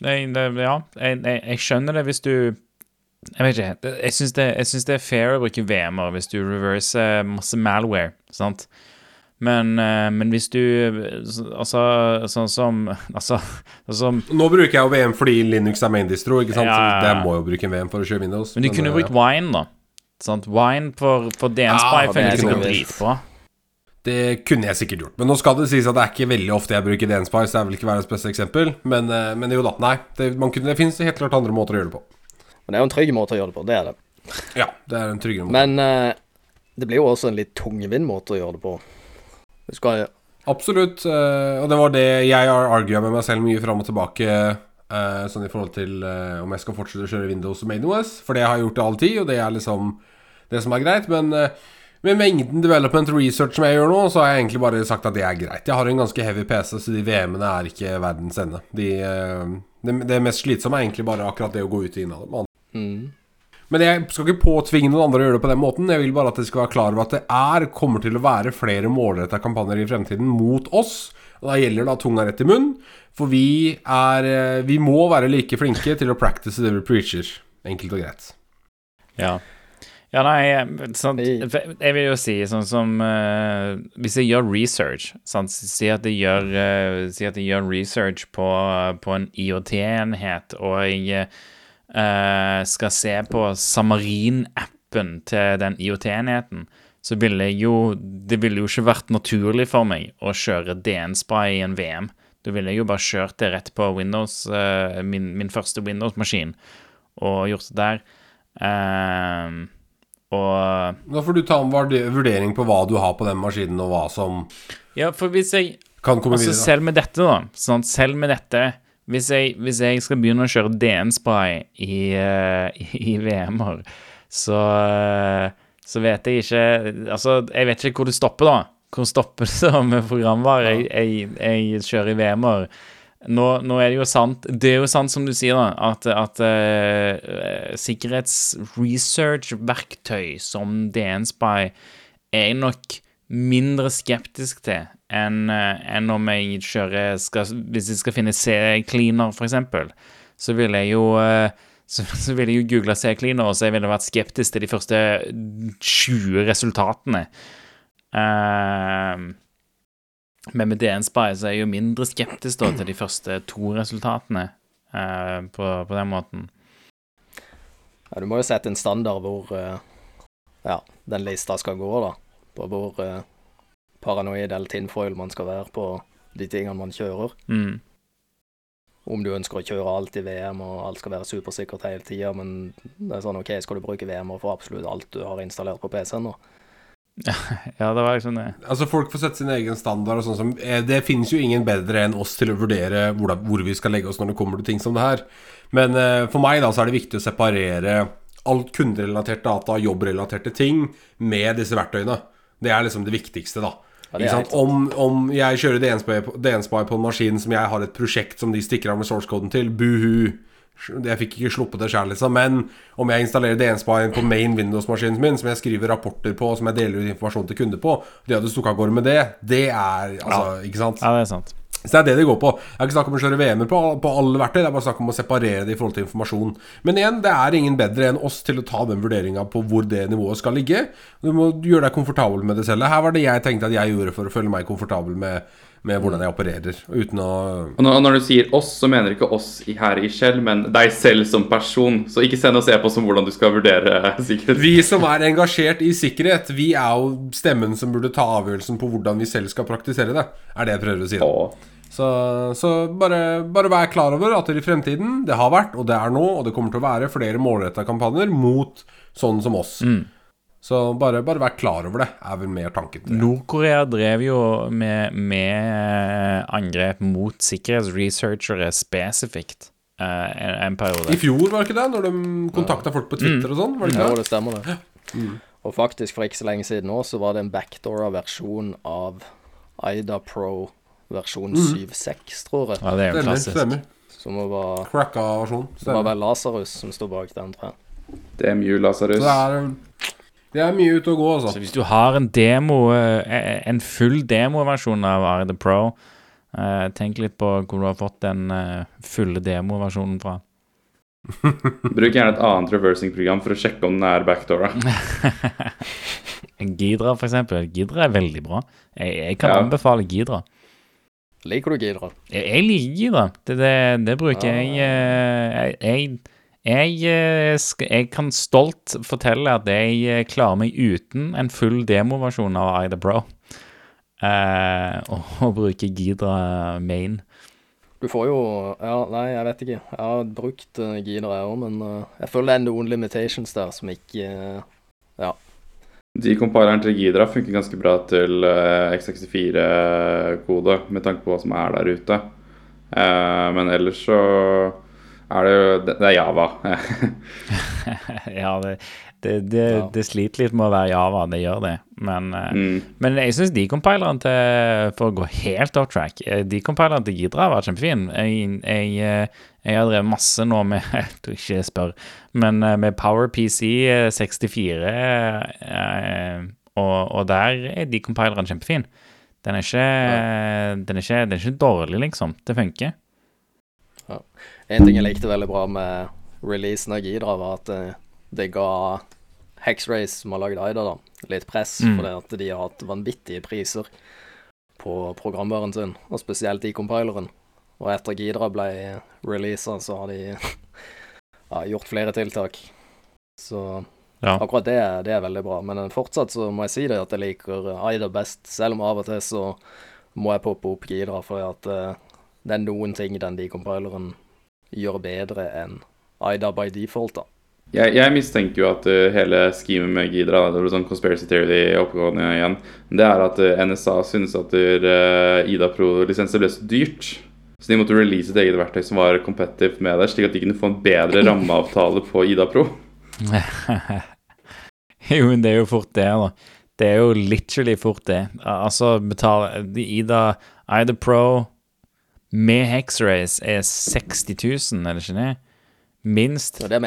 Jeg, det, ja. Jeg, jeg, jeg skjønner det hvis du Jeg vet ikke. Jeg syns det, det er fair å bruke VM-er hvis du reverser masse malware, sant? Men, eh, men hvis du Altså, sånn som Altså, sånn som Nå bruker jeg jo VM fordi Linux er main distro, ikke sant? Ja, ja, ja. Så jeg må jo bruke en VM for å kjøre Windows. Men du kunne eh, brukt Wine, da. Sant? Wine for, for DN-spy Ja, det det kunne kunne dritbra. Det kunne jeg sikkert gjort. Men nå skal det sies at det er ikke veldig ofte jeg bruker DN-Spy, så er vil ikke et beste eksempel. Men, eh, men jo da, nei. Det, man kunne, det finnes helt klart andre måter å gjøre det på. Men det er jo en trygg måte å gjøre det på, det er det. Ja, det er en tryggere måte. Men uh, det blir jo også en litt tungvint måte å gjøre det på. Du skal Absolutt. eh, og det var det jeg har argua med meg selv mye fram og tilbake. eh, sånn i forhold til eh, om jeg skal fortsette å kjøre Windows og MainOS. For det har jeg gjort i all tid, og det er liksom det som er greit. Men med mengden development research som jeg gjør nå, så har jeg egentlig bare sagt at det er greit. Jeg har en ganske heavy PC, så de VM-ene er ikke verdens ende. De, det, det mest slitsomme er egentlig bare akkurat det å gå ut og inn av dem. mm. Men jeg skal ikke påtvinge noen andre å gjøre det på den måten. Jeg vil bare at de skal være klar over at det er, kommer til å være flere målretta kampanjer i fremtiden mot oss. Og da gjelder det å ha tunga rett i munn. For vi er eh, Vi må være like flinke til å practice det vi preacher. Enkelt og greit. Ja. Ja, nei, sant. Jeg vil jo si sånn som uh, Hvis jeg gjør research sant? Si at jeg gjør, uh, si at jeg gjør research på, på en IoT-enhet, og jeg eh, skal se på Samarin-appen til den IoT-enheten, så ville jeg jo Det ville jo ikke vært naturlig for meg å kjøre DN-spray i en VM. Da ville jeg jo bare kjørt det rett på Windows, eh, min, min første Windows-maskin, og gjort det der. Ehm, og Da får du ta en vurdering på hva du har på den maskinen, og hva som Ja, for hvis jeg Altså videre. selv med dette, da. Sånn, Selv med dette Hvis jeg, hvis jeg skal begynne å kjøre DN-spray i, eh, i VM-er, så eh, Så vet jeg ikke Altså, jeg vet ikke hvor det stopper, da. Hvor stopper det da med programvare jeg, jeg, jeg kjører i VM-er? Nå, nå er det jo sant Det er jo sant som du sier, da, at, at uh, sikkerhetsresearch-verktøy som DN-spy er jeg nok mindre skeptisk til enn en om jeg kjører skal, Hvis jeg skal finne C-cleaner, eksempel, så vil jeg jo eh, så, så ville jeg jo googla C-cleaner, og så jeg ville vært skeptisk til de første 20 resultatene. Uh, men med DN-spy så er jeg jo mindre skeptisk da til de første to resultatene uh, på, på den måten. Ja, du må jo sette en standard hvor uh, ja, den lista skal gå, da. På hvor eh, paranoid eller tinfoil man skal være på de tingene man kjører. Mm. Om du ønsker å kjøre alt i VM og alt skal være supersikkert hele tida, men det er sånn OK, skal du bruke VM for absolutt alt du har installert på PC-en nå? Ja, det var liksom det. Altså Folk får sette sin egen standard. og sånn som eh, Det finnes jo ingen bedre enn oss til å vurdere hvor, hvor vi skal legge oss når det kommer til ting som det her. Men eh, for meg da så er det viktig å separere alt kunderelatert data, jobbrelaterte ting, med disse verktøyene. Det er liksom det viktigste, da. Sant? Om, om jeg kjører DN-spy på, DN-spy på en maskin som jeg har et prosjekt som de stikker av med source-koden til, buhu. Jeg fikk ikke sluppet det sjøl, liksom. Men om jeg installerer DN-spy på main Windows-maskinen min, som jeg skriver rapporter på, som jeg deler ut informasjon til kunder på, det at du stukket av gårde med det, det er altså Ikke sant? Ja, det er sant. Så det er det det går på. Det er ikke snakk om å kjøre VM-er på, på alle verktøy, det er bare snakk om å separere det i forhold til informasjon. Men igjen, det er ingen bedre enn oss til å ta den vurderinga på hvor det nivået skal ligge. Du må gjøre deg komfortabel med det selv. Her var det jeg tenkte at jeg gjorde for å føle meg komfortabel med, med hvordan jeg opererer, uten å Og når, og når du sier oss, så mener du ikke oss i- her i Shell, men deg selv som person. Så ikke send oss e-post om hvordan du skal vurdere sikkerhet. Vi som er engasjert i sikkerhet, vi er jo stemmen som burde ta avgjørelsen på hvordan vi selv skal praktisere det. Er det jeg prøver å si. da Åh. Så, så bare, bare vær klar over at i fremtiden, det har vært, og det er nå, og det kommer til å være flere målretta kampanjer mot sånn som oss. Så bare, bare vær klar over det, er vel mer tanken til det. Nord-Korea drev jo med, med angrep mot sikkerhetsresearchere spesifikt uh, en, en periode. I fjor, var det ikke det? Når de kontakta folk på Twitter og sånn? Var det ikke det? det stemmer det. Og faktisk, for ikke så lenge siden nå, så var det en backdoora versjon av Ida Pro versjon 7.6, tror jeg. Ja, det er jo klassisk. stemmer. Som var, Cracka versjon. det var vel Lasarus som sto bak den, tror jeg. Det er mye Lasarus. Så det er, det er mye ute å gå, Så altså. hvis du har en demo, eh, en full demoversjon av Arda Pro, eh, tenk litt på hvor du har fått den eh, fulle demoversjonen fra. Bruk gjerne et annet reversing-program for å sjekke om den er backdoora. Gidra, for eksempel. Gidra er veldig bra. Jeg, jeg kan Ja. anbefale Gidra. Liker du Gidra? Jeg, jeg liker Gidra. Det, det, det bruker jeg eh, Jeg, jeg, jeg, eh, jeg kan stolt fortelle at jeg eh, klarer meg uten en full demoversjon av Ida Bro. Uh, og, og bruker Gidra main. Du får jo Ja, nei, jeg vet ikke. Jeg har brukt uh, Gidra, jeg òg, men uh, jeg føler det er noen limitations der som ikke uh, Ja. De compileren til Gidra funker ganske bra til eh, X64-kode, med tanke på hva som er der ute. Eh, men ellers så er det jo Det det er Java. ja, det, det, det, sliter litt med å være Java, det gjør det. Men, eh, mm. men jeg syns decompileren til For å gå helt off track eh, Decompileren til Gidra har vært kjempefin. Jeg, jeg, eh, jeg har drevet masse nå med tror ikke spør, men med PowerPC 64, eh, og, og der er decompileren kjempefin. Den er, ikke, den, er ikke, den er ikke dårlig, liksom. Det funker. En ting jeg likte veldig bra med releasen av Gidra, var at uh, det ga Hexrace som har lagd Ida, da, litt press, Mm. fordi at de har hatt vanvittige priser på programvaren sin, og spesielt i compileren. Og etter Gidra ble releasa, så har de ja, gjort flere tiltak. Så Ja. akkurat det, det er veldig bra. Men fortsatt så må jeg si det at jeg liker Ida best, selv om av og til så må jeg poppe opp Gidra, for at eh, det er noen ting den decompileren gjør bedre enn Ida by default, da. Jeg, jeg mistenker jo at uh, hele schemet med Gidra Det blir sånn conspiracy theory oppgående igjen. Det er at uh, NSA synes at uh, Ida Pro-lisenser ble så dyrt. Så de måtte release et eget verktøy som var competitive med det, slik at de kunne få en bedre rammeavtale på Ida Pro. jo, men det er jo fort det, da. Det er jo literally fort det. Altså, betale Ida Ida Pro med Hexrace er 60 000, er det ikke det? Minst. Og det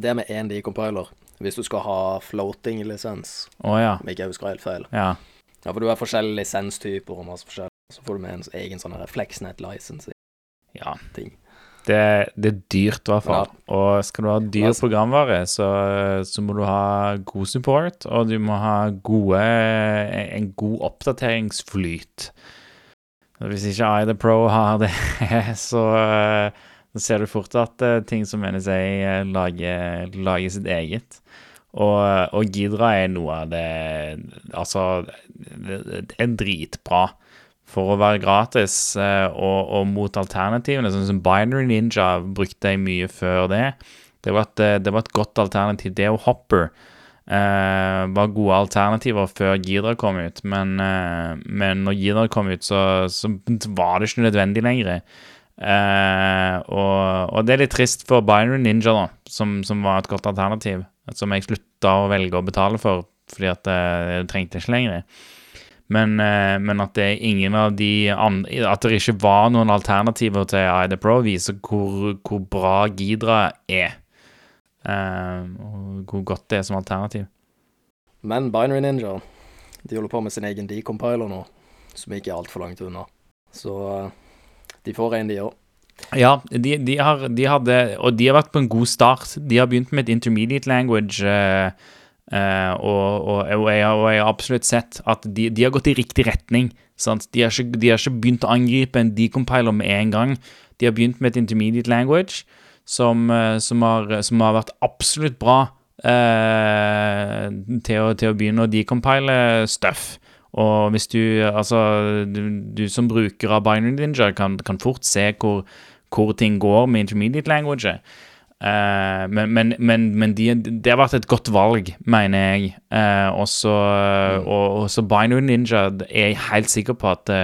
det med én decompiler, hvis du skal ha floating-lisens, Å ja. om ikke jeg husker helt feil. Ja. Ja, for du har forskjellige lisenstyper og masse forskjellig. Så får du med en egen sånn refleksnett-license. ja. Ting. Det, det er dyrt, i hvert fall. Og skal du ha dyr programvare, så, så må du ha god support, og du må ha gode, en god oppdateringsflyt. Hvis ikke Ida Pro har det, så, så ser du fort at eh, ting som NSA eh, lager, lager sitt eget. Og, og Gidra er noe av det Altså, det er dritbra for å være gratis eh, og, og mot alternativene, sånn som Binary Ninja brukte jeg mye før det. Det var et, eh, det var et godt alternativ. Det og Hopper eh, var gode alternativer før Gidra kom ut, men, uh, men når Gidra kom ut, så, så var det ikke nødvendig lenger. Uh, og, og det er litt trist for Binary Ninja, da, som, som var et godt alternativ, som jeg slutta å velge å betale for fordi at jeg trengte ikke lenger. Men, men at det ingen av de andre At det ikke var noen alternativer til Ida Pro, viser hvor, hvor bra Gidra er. Eh, og hvor godt det er som alternativ. Men Binary Ninja, de holder på med sin egen decompiler nå, som ikke er altfor langt unna. Så eh, de får en, de òg. Ja, de, de, har, de hadde Og de har vært på en god start. De har begynt med et intermediate language. Uh, uh, og, og, og, jeg, og jeg har absolutt sett at de, de har gått i riktig retning. Sant? De, har ikke, de har ikke begynt å angripe en decompiler med en gang. De har begynt med et intermediate language som, eh, som, har, som har vært absolutt bra eh, til, å, til å begynne å decompile stuff. Og hvis du, altså, du, du som bruker av Binary Ninja kan, kan fort se hvor, hvor ting går med intermediate language. Eh, men men, men, men de, det har vært et godt valg, mener jeg. Eh, også, mm. og så Binary Ninja er jeg helt sikker på at det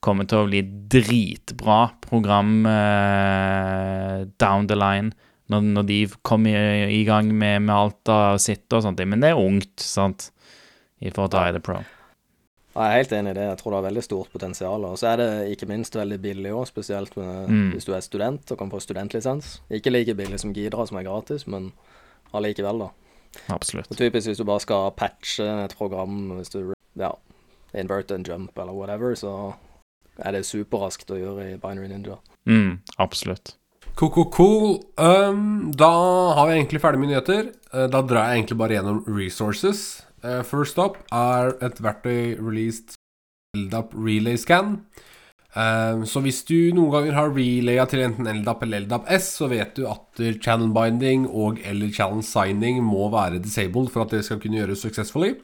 kommer til å bli dritbra program eh, down the line. Når, når de kommer i, i gang med, med alt av sitt og sånt. Men det er ungt, sant, i forhold til Ida Pro. Jeg er helt enig i det. Jeg tror det har veldig stort potensial. Og så er det ikke minst veldig billig òg, spesielt med, Mm. hvis du er student og kan få studentlisens. Ikke like billig som Gidra, som er gratis, men allikevel, da. Absolutt. Og typisk hvis du bare skal patche et program, hvis du ja, invert and jump eller whatever, så er det superraskt å gjøre i Binary Ninja. Mm, absolutt. Cool, cool, cool. Um, da har vi egentlig ferdig med nyheter. Uh, da drar jeg egentlig bare gjennom resources. Uh, first up er et verktøy released LDAP Relay Scan. Um, så hvis du noen ganger har relaya til enten LDAP eller LDAP S, så vet du at channel binding og eller channel signing må være disabled for at det skal kunne gjøres successfully.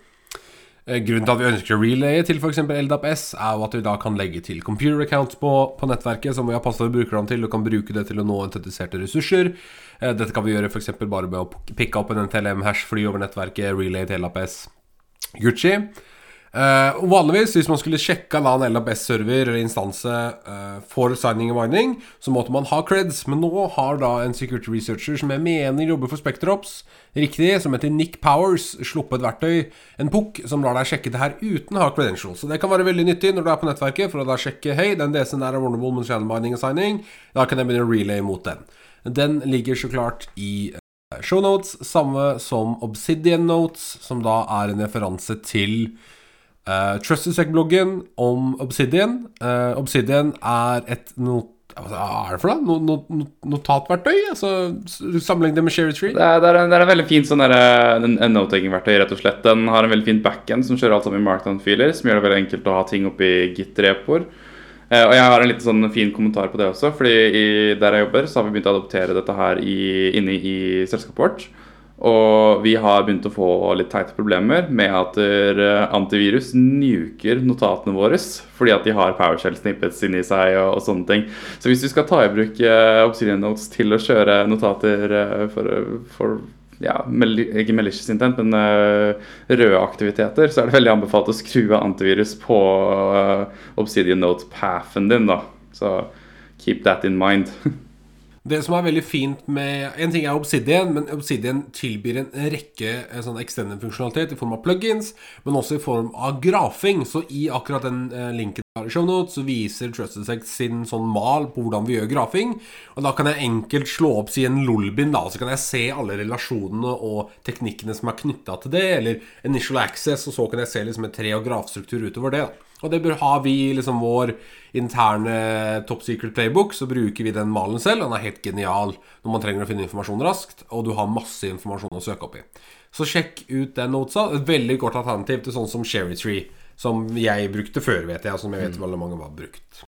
Eh, Grunnen til at vi ønsker å relaye til f.eks. LDAP S, er jo at vi da kan legge til computer accounts på, på nettverket, som vi har passet brukerne til, og kan bruke det til å nå autentiserte ressurser. Eh, Dette kan vi gjøre f.eks. bare med å pikke opp en NTLM-hash, fly over nettverket, relay til LDAP S. Gucci. Og vanligvis, hvis man skulle sjekka da en LABS-server eller instanse uh, for signing og mining, så måtte man ha creds. Men nå har da en security researcher som jeg mener jobber for Spectrops, riktig, som heter Nick Powers, sluppet verktøy, en pukk, som lar deg sjekke det her uten å ha credentials. Så det kan være veldig nyttig når du er på nettverket, for å da sjekke Hei, den DC-en der er vulnerable med channel mining og signing. Da kan jeg begynne å relay mot den. Den ligger så klart i eh, shownotes, samme som Obsidian Notes, som da er en referanse til Uh, TrustedSec-bloggen om Obsidian. Uh, Obsidian er et, not Hva er det for noe? No, no, no, notatverktøy? Altså, Sammenlignet med Sherry Tree? Det er, det er, en, det er en veldig fin sånn note-taking-verktøy, rett og slett. Den har en veldig fin backend som kjører alt sammen i Markdown-filer, som gjør det veldig enkelt å ha ting oppi Git-repoer. Uh, og jeg har en liten sånn fin kommentar på det også, fordi i, der jeg jobber, så har vi begynt å adoptere dette her i, inne i selskapet vårt. Og vi har begynt å få litt teite problemer med at uh, antivirus nuker notatene våre fordi at de har PowerShell snippets inni seg og, og, sånne ting. Så hvis du skal ta i bruk uh, Obsidian Notes til å kjøre notater uh, for, for ja, ikke malicious intent, men røde aktiviteter, så er det veldig anbefalt å skru av antivirus på Obsidian Note-pathen din. da. Så keep that in mind. Det som er veldig fint med En ting er Obsidian, men Obsidian tilbyr en rekke eh, sånn extended funksjonalitet i form av plugins, men også i form av grafing. Så i akkurat den eh, linken i shownotes så viser TrustedSex sin sånn mal på hvordan vi gjør grafing. Og da kan jeg enkelt slå opp si en lolbin, da, så kan jeg se alle relasjonene og teknikkene som er knytta til det, eller initial access, og så kan jeg se liksom et tre- og grafstruktur utover det. da. Og det bør ha vi liksom vår interne top secret playbook, så bruker vi den malen selv. Den er helt genial når man trenger å finne informasjon raskt, og du har masse informasjon å søke opp i. Så sjekk ut den notesa. Et veldig godt alternativ til sånn som Cherry Tree, som jeg brukte før, vet jeg, og som jeg vet veldig mange har brukt.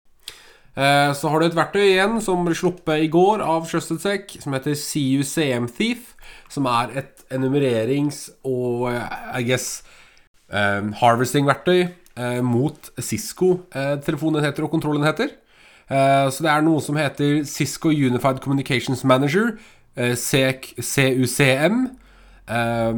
Eh, så har du et verktøy igjen som ble sluppet i går av TrustedSec, som heter CUCM Thief, som er et enumererings- og I guess um, harvesting-verktøy eh, mot Cisco-telefonenheter eh, og kontrollenheter. Eh, så det er noe som heter Cisco Unified Communications Manager, eh, CUCM. Eh,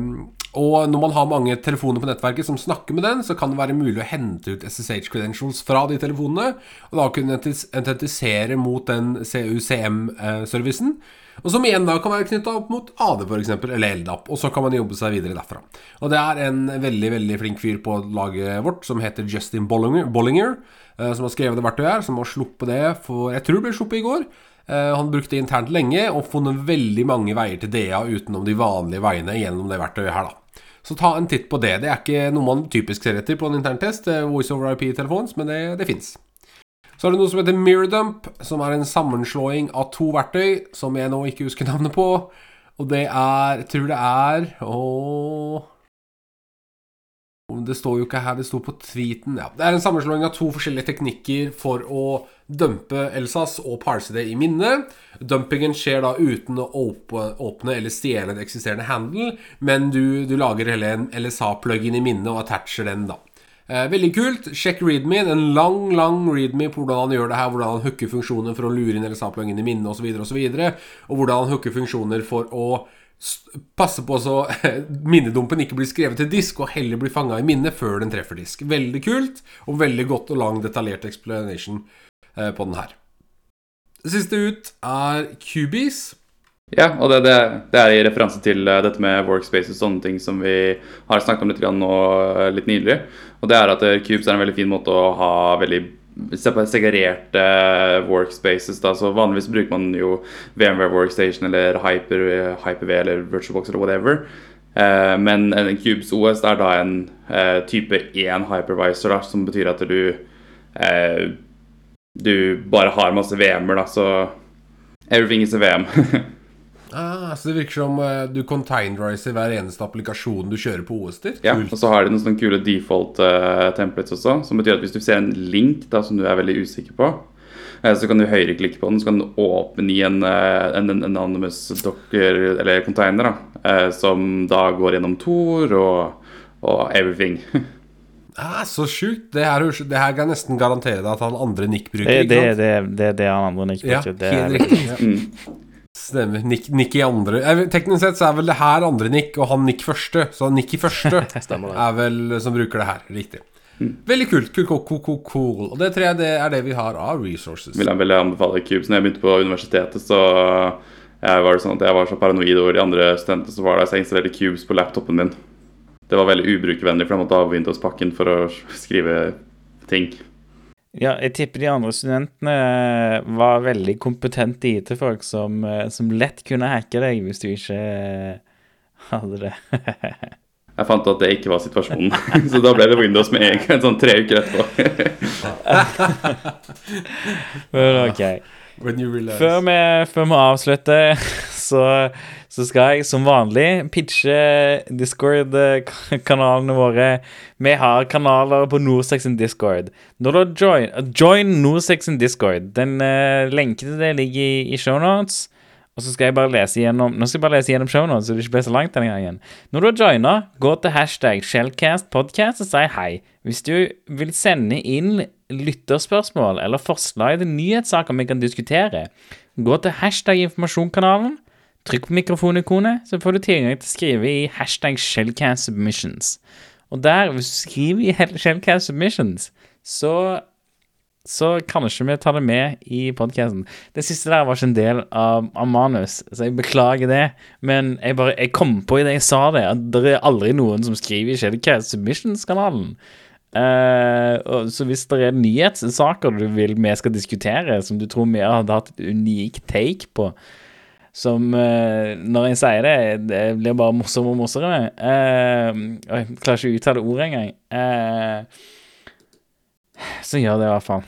og når man har mange telefoner på nettverket som snakker med den, så kan det være mulig å hente ut SSH credentials fra de telefonene, og da kunne identifisere mot den CUCM-servicen. Og som igjen da kan være knytta opp mot AD f.eks., eller LDAP. Og så kan man jobbe seg videre derfra. Og det er en veldig veldig flink fyr på laget vårt som heter Justin Bollinger, Bollinger eh, som har skrevet det verktøyet her, som har sluppet det for Jeg tror det ble sluppet i går. Eh, han brukte det internt lenge og funnet veldig mange veier til DA utenom de vanlige veiene gjennom det verktøyet her, da. Så ta en titt på det. Det er ikke noe man typisk ser etter på en interntest, eh, Voice over IP-telefons, men det, det fins. Så er det noe som heter Mirrordump, som er en sammenslåing av to verktøy som jeg nå ikke husker navnet på. Og det er Jeg tror det er Å Det står jo ikke her, det står på tweeten. Ja. Det er en sammenslåing av to forskjellige teknikker for å dumpe Elsas og parse det i minnet. Dumpingen skjer da uten å åpne eller stjele et eksisterende handle, men du, du lager hele en LSA-plugin i minnet og attacher den, da. Eh, veldig kult. Sjekk readme. En lang lang readme på hvordan han gjør det her. Hvordan han hooker funksjoner for å lure inn LSA-plugin i minnet osv. Og, så videre, og, så og hvordan han hooker funksjoner for å passe på så minnedumpen ikke blir skrevet til disk, og heller blir fanga i minnet før den treffer disk. Veldig kult, og veldig godt og lang detaljert explanation eh, på den her. Siste ut er Cubies. Ja, og det, det, det, er i referanse til uh, dette med workspaces og sånne ting som vi har snakket om litt nå uh, litt nylig. Og det er at uh, Cubes er en veldig fin måte å ha veldig segregerte workspaces. Da. Så Vanligvis bruker man jo VMware Workstation eller Hyper, Hyper-V eller VirtualBox eller whatever. men en Cubes OS er da en type 1 hypervisor, da, som betyr at du du bare har masse VM-er, da, så everything is a VM. Ah, så det virker som uh, du containerizer hver eneste applikasjon du kjører på OS til Ja, og så har de noen sånne kule default uh, templates også, som betyr at hvis du ser en link da, som du er veldig usikker på, uh, så kan du høyreklikke på den, så kan du åpne i en, en, en anonymous docker, eller container, da, som da går gjennom Tor og, og everything. Ah, så sjukt. Det her, det her kan jeg nesten garantere deg at han andre Nick bruker. Det, det, det, det, det han andre Nick bruker. Ja, helt riktig. Ja. Mm. Stemmer. Nick, Nick, i andre Teknisk sett så er vel det her andre Nick, og han Nick første. Så Nick i første er vel som bruker det her. Riktig. Mm. Veldig kult. Cool, cool, cool, cool. Og det tror jeg det er det vi har av resources. Vil jeg veldig anbefale Cubes. Når jeg begynte på universitetet, så jeg var det sånn at jeg var så paranoid over de andre studentene som var der, så jeg installerte Cubes på laptopen min. Det var veldig ubrukervennlig, for jeg måtte ha Windows-pakken for å skrive ting. Ja, jeg tipper de andre studentene var veldig kompetente IT-folk som, eh, som, lett kunne hacke deg hvis du ikke eh, hadde det. jeg fant at det ikke var situasjonen, så da ble det Windows med en gang, sånn tre uker etterpå. Men ok. Før vi, før vi avslutter, så, så skal jeg som vanlig pitche Discord-kanalene våre. Vi har kanaler på Norsex Discord. Når du join, join Norsex Discord Den uh, lenken til det ligger i, i shownotes. Og så skal jeg bare lese gjennom Nå skal jeg bare lese gjennom shownotes, så det ikke blir så langt denne gangen. Når du har joina, gå til hashtag shellcastpodcast og si hei. Hvis du vil sende inn lytterspørsmål eller forslag til nyhetssaker vi kan diskutere, gå til hashtag informasjonkanalen. Trykk på mikrofonikonet, så får du tilgang til å skrive i hashtag shellcast submissions. Og der, hvis du skriver i shellcast submissions, så så kanskje vi ta det med i podkasten. Det siste der var ikke en del av, av, manus, så jeg beklager det. Men jeg bare, jeg kom på i det jeg sa det, at det er aldri noen som skriver i Shellcast Submissions-kanalen. Uh, så hvis det er nyhetssaker du vil vi skal diskutere, som du tror vi hadde hatt et unikt take på, som uh, Når jeg sier det, det blir bare morsommere og morsommere. Uh, jeg klarer ikke å uttale ordet engang. Uh, så gjør det i hvert fall.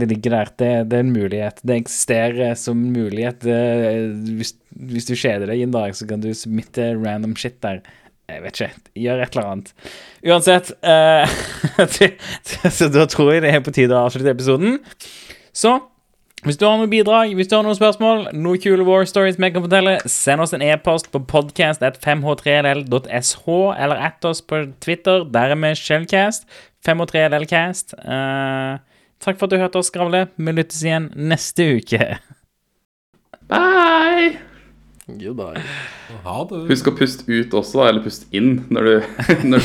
Det ligger der. Det, det er en mulighet. Det eksisterer som mulighet. Hvis, hvis, du kjeder deg en dag, så kan du submitte random shit der. Jeg vet ikke. Gjør et eller annet. Uansett uh, Så da tror jeg det er på tide å avslutte episoden. Så hvis du har noen bidrag, hvis du har noen spørsmål, noen kule war stories vi kan fortelle, send oss en e-post på podcast.5h3ll.sh, eller at oss på Twitter. Der er vi Shellcast. 5h3llcast. Uh, takk for at du hørte oss skravle. Vi lyttes igjen neste uke. Bye! Goodbye. Ha det. Husk å puste ut også, eller puste inn når du, når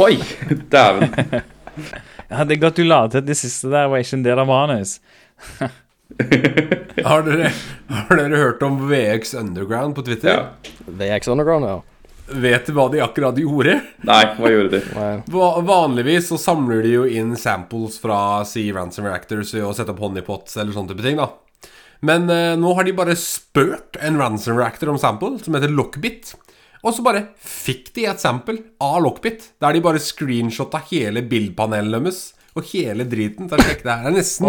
Hoi! Dæven. Ja, det er godt du la til at det siste der var ikke en del av manus. har, dere, har dere hørt om VX Underground på Twitter? Ja. VX Underground, ja. Vet du hva de akkurat gjorde? Nei, hva gjorde de? Vanligvis så samler de jo inn samples fra si Ransom Reactors ved å sette opp honeypots eller sånne type ting, da. Men eh, nå har de bare spurt en Ransom Reactor om sample, som heter Lockbit. Og så bare fikk de et sample av Lockbit, der de bare screenshotta hele bildpanelet deres og hele driten. Ta sjekk det her. Det er nesten?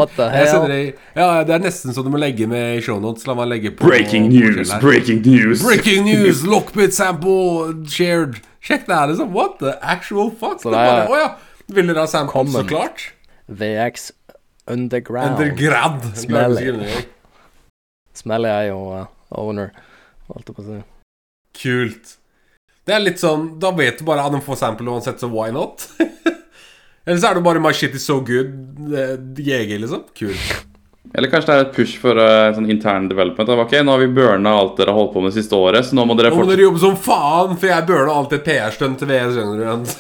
Det, ja, det er nesten så du må legge med i shownotes. La meg legge på Breaking news, breaking news. Breaking news, lockbit sample shared. Sjekk det her, liksom. What the actual fuck? Så det er- Å ja. Vil dere ha sample? Common. Så klart. VX Underground. Undergrad. Smelly. Smelly er jo uh, owner, holdt jeg på å si. Kult. Det er litt sånn Da vet du bare at de får sample uansett, så why not? Eller så er det bare My shit is so good, eh, GG, liksom. Kult. Eller kanskje det er et push for uh, sånn intern development. av, Ok, Nå har vi burna alt dere har holdt på med det siste året, så nå må dere Nå må dere jobbe som faen, for jeg burna alltid et PR-stunt til VS.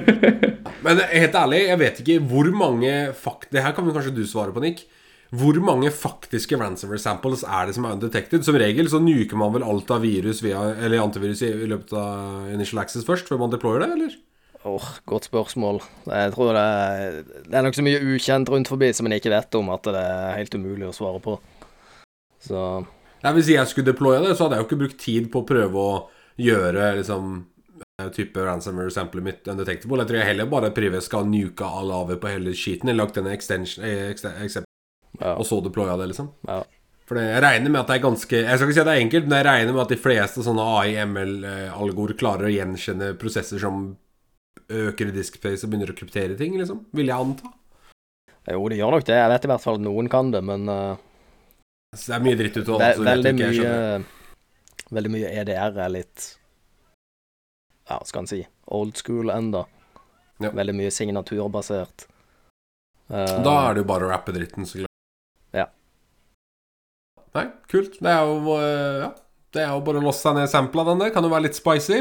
Men helt ærlig, jeg vet ikke hvor mange fakt... Det her kan kanskje du svare på, Nick. Hvor mange faktiske ransomware samples er det som er undetected? Som regel så nuker man vel alt av virus via, eller antivirus i, i løpet av initial access først, før man deployer det, eller? Åh, godt spørsmål. Jeg tror det er, det er nok så mye ukjent rundt forbi som en ikke vet om, at det er helt umulig å svare på. Så Ja, Hvis jeg skulle deploye det, så hadde jeg jo ikke brukt tid på å prøve å gjøre liksom eh, type ransomware samplet mitt undetectable. Jeg tror jeg heller bare privat skal nuke all AV på hele skiten. Eller lagt en extension, eh, except, ja. og så deploya det, liksom. ja. For jeg regner med at det er ganske Jeg skal ikke si at det er enkelt, men jeg regner med at de fleste sånne AI-ML-algoer klarer å gjenkjenne prosesser som øker i diskspace og begynner å kryptere ting, liksom. Vil jeg anta. Jo, det gjør nok det. Jeg vet i hvert fall at noen kan det, men uh, Så det er mye dritt ut av alt, så vet du ikke, jeg skjønner. veldig mye EDR er litt Ja, hva skal en si old school enda. Ja. Veldig mye signaturbasert. Uh, Da er det jo bare å rappe dritten, så klart. Ja. Nei, kult. Det er jo uh, Ja. Det er jo bare å låse seg ned sampla den der. Kan jo være litt spicy.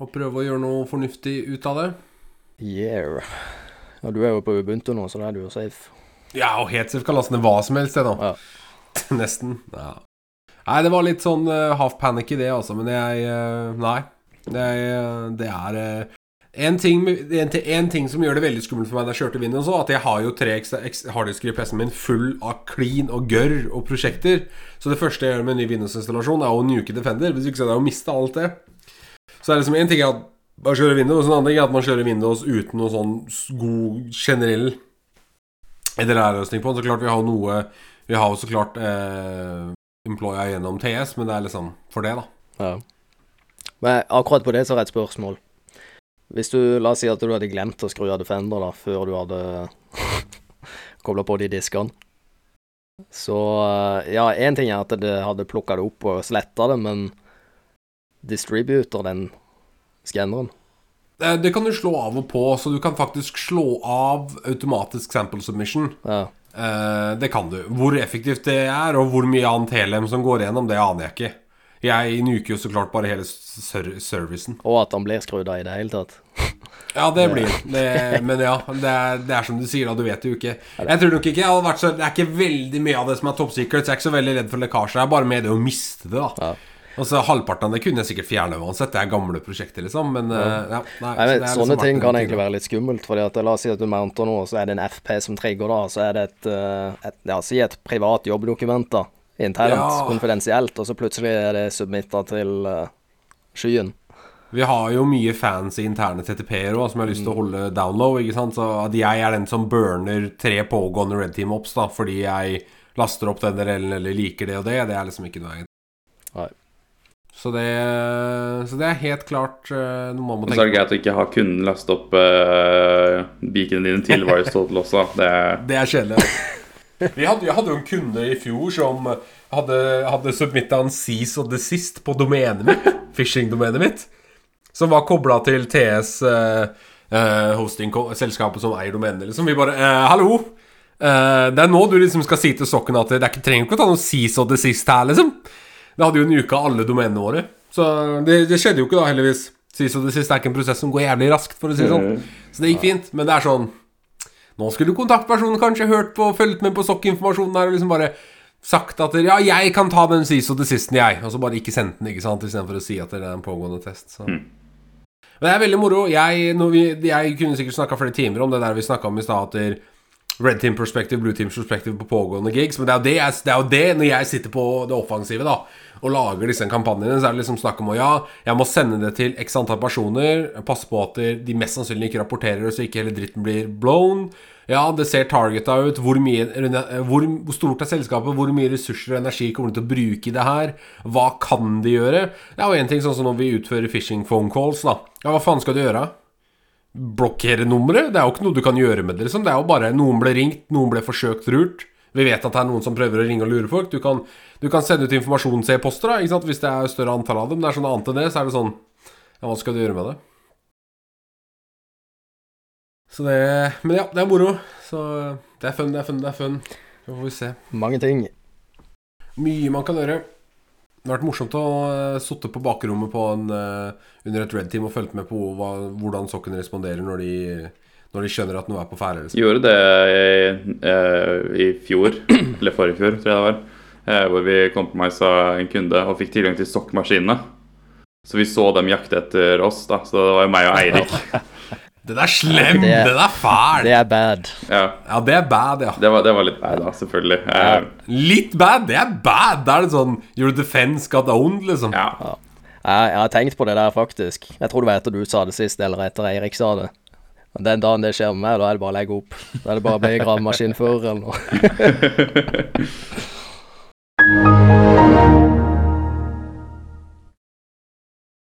Og prøve å gjøre noe fornuftig ut av det. Yeah. Ja, du er jo på Ubuntu nå, så da er du jo safe. Ja, og helt safe kan laste ned hva som helst, det, da. Ja. Nesten. Ja. Nei, det var litt sånn uh, half panic i det, altså. Men jeg uh, Nei. Det, eh, det er eh, en, ting, en, en ting som gjør det veldig skummelt for meg da jeg kjørte Windows òg, at jeg har jo tre harddisker i PC-en min full av clean og gørr og prosjekter. Så det første jeg gjør med en ny Windows-installasjon, er å nuke Defender. Hvis ikke så er det å miste alt det. Så er det som en ting er at man kjører Windows, en annen ting er at man kjører Windows uten noe sånn god generell en lærerløsning på den. Så klart vi har noe Vi har jo så klart eh, Employa gjennom TS, men det er liksom for det, da. Ja. Men akkurat på det så er det et spørsmål. Hvis du, la oss si at du hadde glemt å skru av Defender da, før du hadde kobla på de diskene. Så eh, ja, én ting er at det hadde plukka det opp og sletta det, men distributor den skanneren. Eh, Det kan du slå av og på, så du kan faktisk slå av automatisk sample submission. Ja. Eh, det kan du. Hvor effektivt det er, og hvor mye annet helem som går gjennom, det aner jeg ikke. Jeg nuker jo så klart bare hele servicen. Og at han blir skrudd av i det hele tatt. Ja, det blir det. Men ja, det er, det er som du sier, da. Du vet jo ikke. Jeg tror nok ikke jeg hadde vært så Det er ikke veldig mye av det som er top secret, så jeg er ikke så veldig redd for lekkasje. Jeg er bare med det å miste det, da. Ja. Og så Halvparten av det kunne jeg sikkert fjerne uansett. Det er gamle prosjekter, liksom. Men eh, ja, nei, Nei, men så er Sånne liksom ting kan egentlig være litt skummelt. Fordi at La oss si at du mounter noe, så er det en FP som trigger, da. Så er det et, eh, et ja, si et privat jobbdokument, da. Internt, Ja. konfidensielt. Og så plutselig er det submitta til uh, skyen. Vi har jo mye fans i interne TTP-er òg, som jeg har lyst til å holde down low. Ikke sant? Så at jeg er den som burner tre pågående Red Team Ops da fordi jeg laster opp den eller, eller liker det og det, det er liksom ikke noe egentlig. Nei. Så det, så det er helt klart uh, noe man må tenke Og så er det på. greit å ikke ha kunden laste opp uh, beaconene dine til Virus Total også. Det er Det er kjedelig. Jeg hadde jo en kunde i fjor som hadde, hadde submitta en cease og desist på domenet mitt. Phishing-domenet mitt. Som var kobla til TS eh, eh, hosting-selskapet som eier domenet. Liksom. Vi bare uh, Hallo! Eh, det er nå du liksom skal si til sokken at det ikke, trenger ikke å ta noe cease og desist her, liksom. Det hadde jo nuka alle domenene våre. Så det, det skjedde jo ikke da, heldigvis. Cease og siste er ikke en prosess som går jævlig raskt, for å si det sånn. Så det gikk fint. Men det er sånn nå skulle kontaktpersonen kanskje hørt på fulgt med på sokkinformasjonen her og liksom bare sagt at ja, jeg kan ta den sist og det siste, jeg. Og så bare ikke sendt den, ikke sant, istedenfor å si at det er en pågående test. Så. Men det er veldig moro. Jeg, vi, jeg kunne sikkert snakka flere timer om det der vi snakka om i stad, Red Team Perspective, Blue Team Perspective på pågående gigs. Men det er jo det, jeg, det er jo det når jeg sitter på det offensive da og lager disse kampanjene, så er det liksom snakk om å ja, jeg må sende det til x antall personer, passe på at de mest sannsynlig ikke rapporterer, så ikke hele dritten blir blown. Ja, det ser targeta ut. Hvor, mye, hvor, hvor stort er selskapet? Hvor mye ressurser og energi kommer de til å bruke i det her? Hva kan de gjøre? Det er jo en ting sånn som når vi utfører phishing phone calls, da. Ja, hva faen skal du gjøre? blokkere nummeret. Det er jo ikke noe du kan gjøre med det. liksom Det er jo bare noen ble ringt, noen ble forsøkt lurt. Vi vet at det er noen som prøver å ringe og lure folk. Du kan, du kan sende ut informasjons-e-poster hvis det er større antall av dem. Det er sånn annet enn det, så er det sånn Ja, hva skal du gjøre med det? Så det Men ja, det er moro. Så det er fun, det er fun, det er fun. Så får vi se. Mange ting. Mye man kan gjøre. Det har vært morsomt å uh, sitte på bakrommet på en, eh, under et Red Team og fulgt med på hva, hvordan sokken responderer når de, når de skjønner at noe er på ferde. Liksom. Gjorde det i, eh, i fjor, eller forrige fjor, tror jeg det var. eh, hvor vi compromisa en kunde og fikk tilgang til sokkmaskinene. Så vi så dem jakte etter oss, da. Så det var jo meg og Eirik. Den er slem! Det- Den er fæl! Det er bad. Ja, Ja, det er bad, ja. det var, det var litt bad, da, selvfølgelig. Ja. Litt bad, det er bad! Da er det sånn Your defense got owned, liksom. ja. Jeg, jeg har tenkt på det der, faktisk. Jeg tror det var etter du sa det sist, eller etter Eirik sa det. Men den dagen det skjer med meg, da er det bare å legge opp. Da er det bare å bli gravemaskinfører eller noe.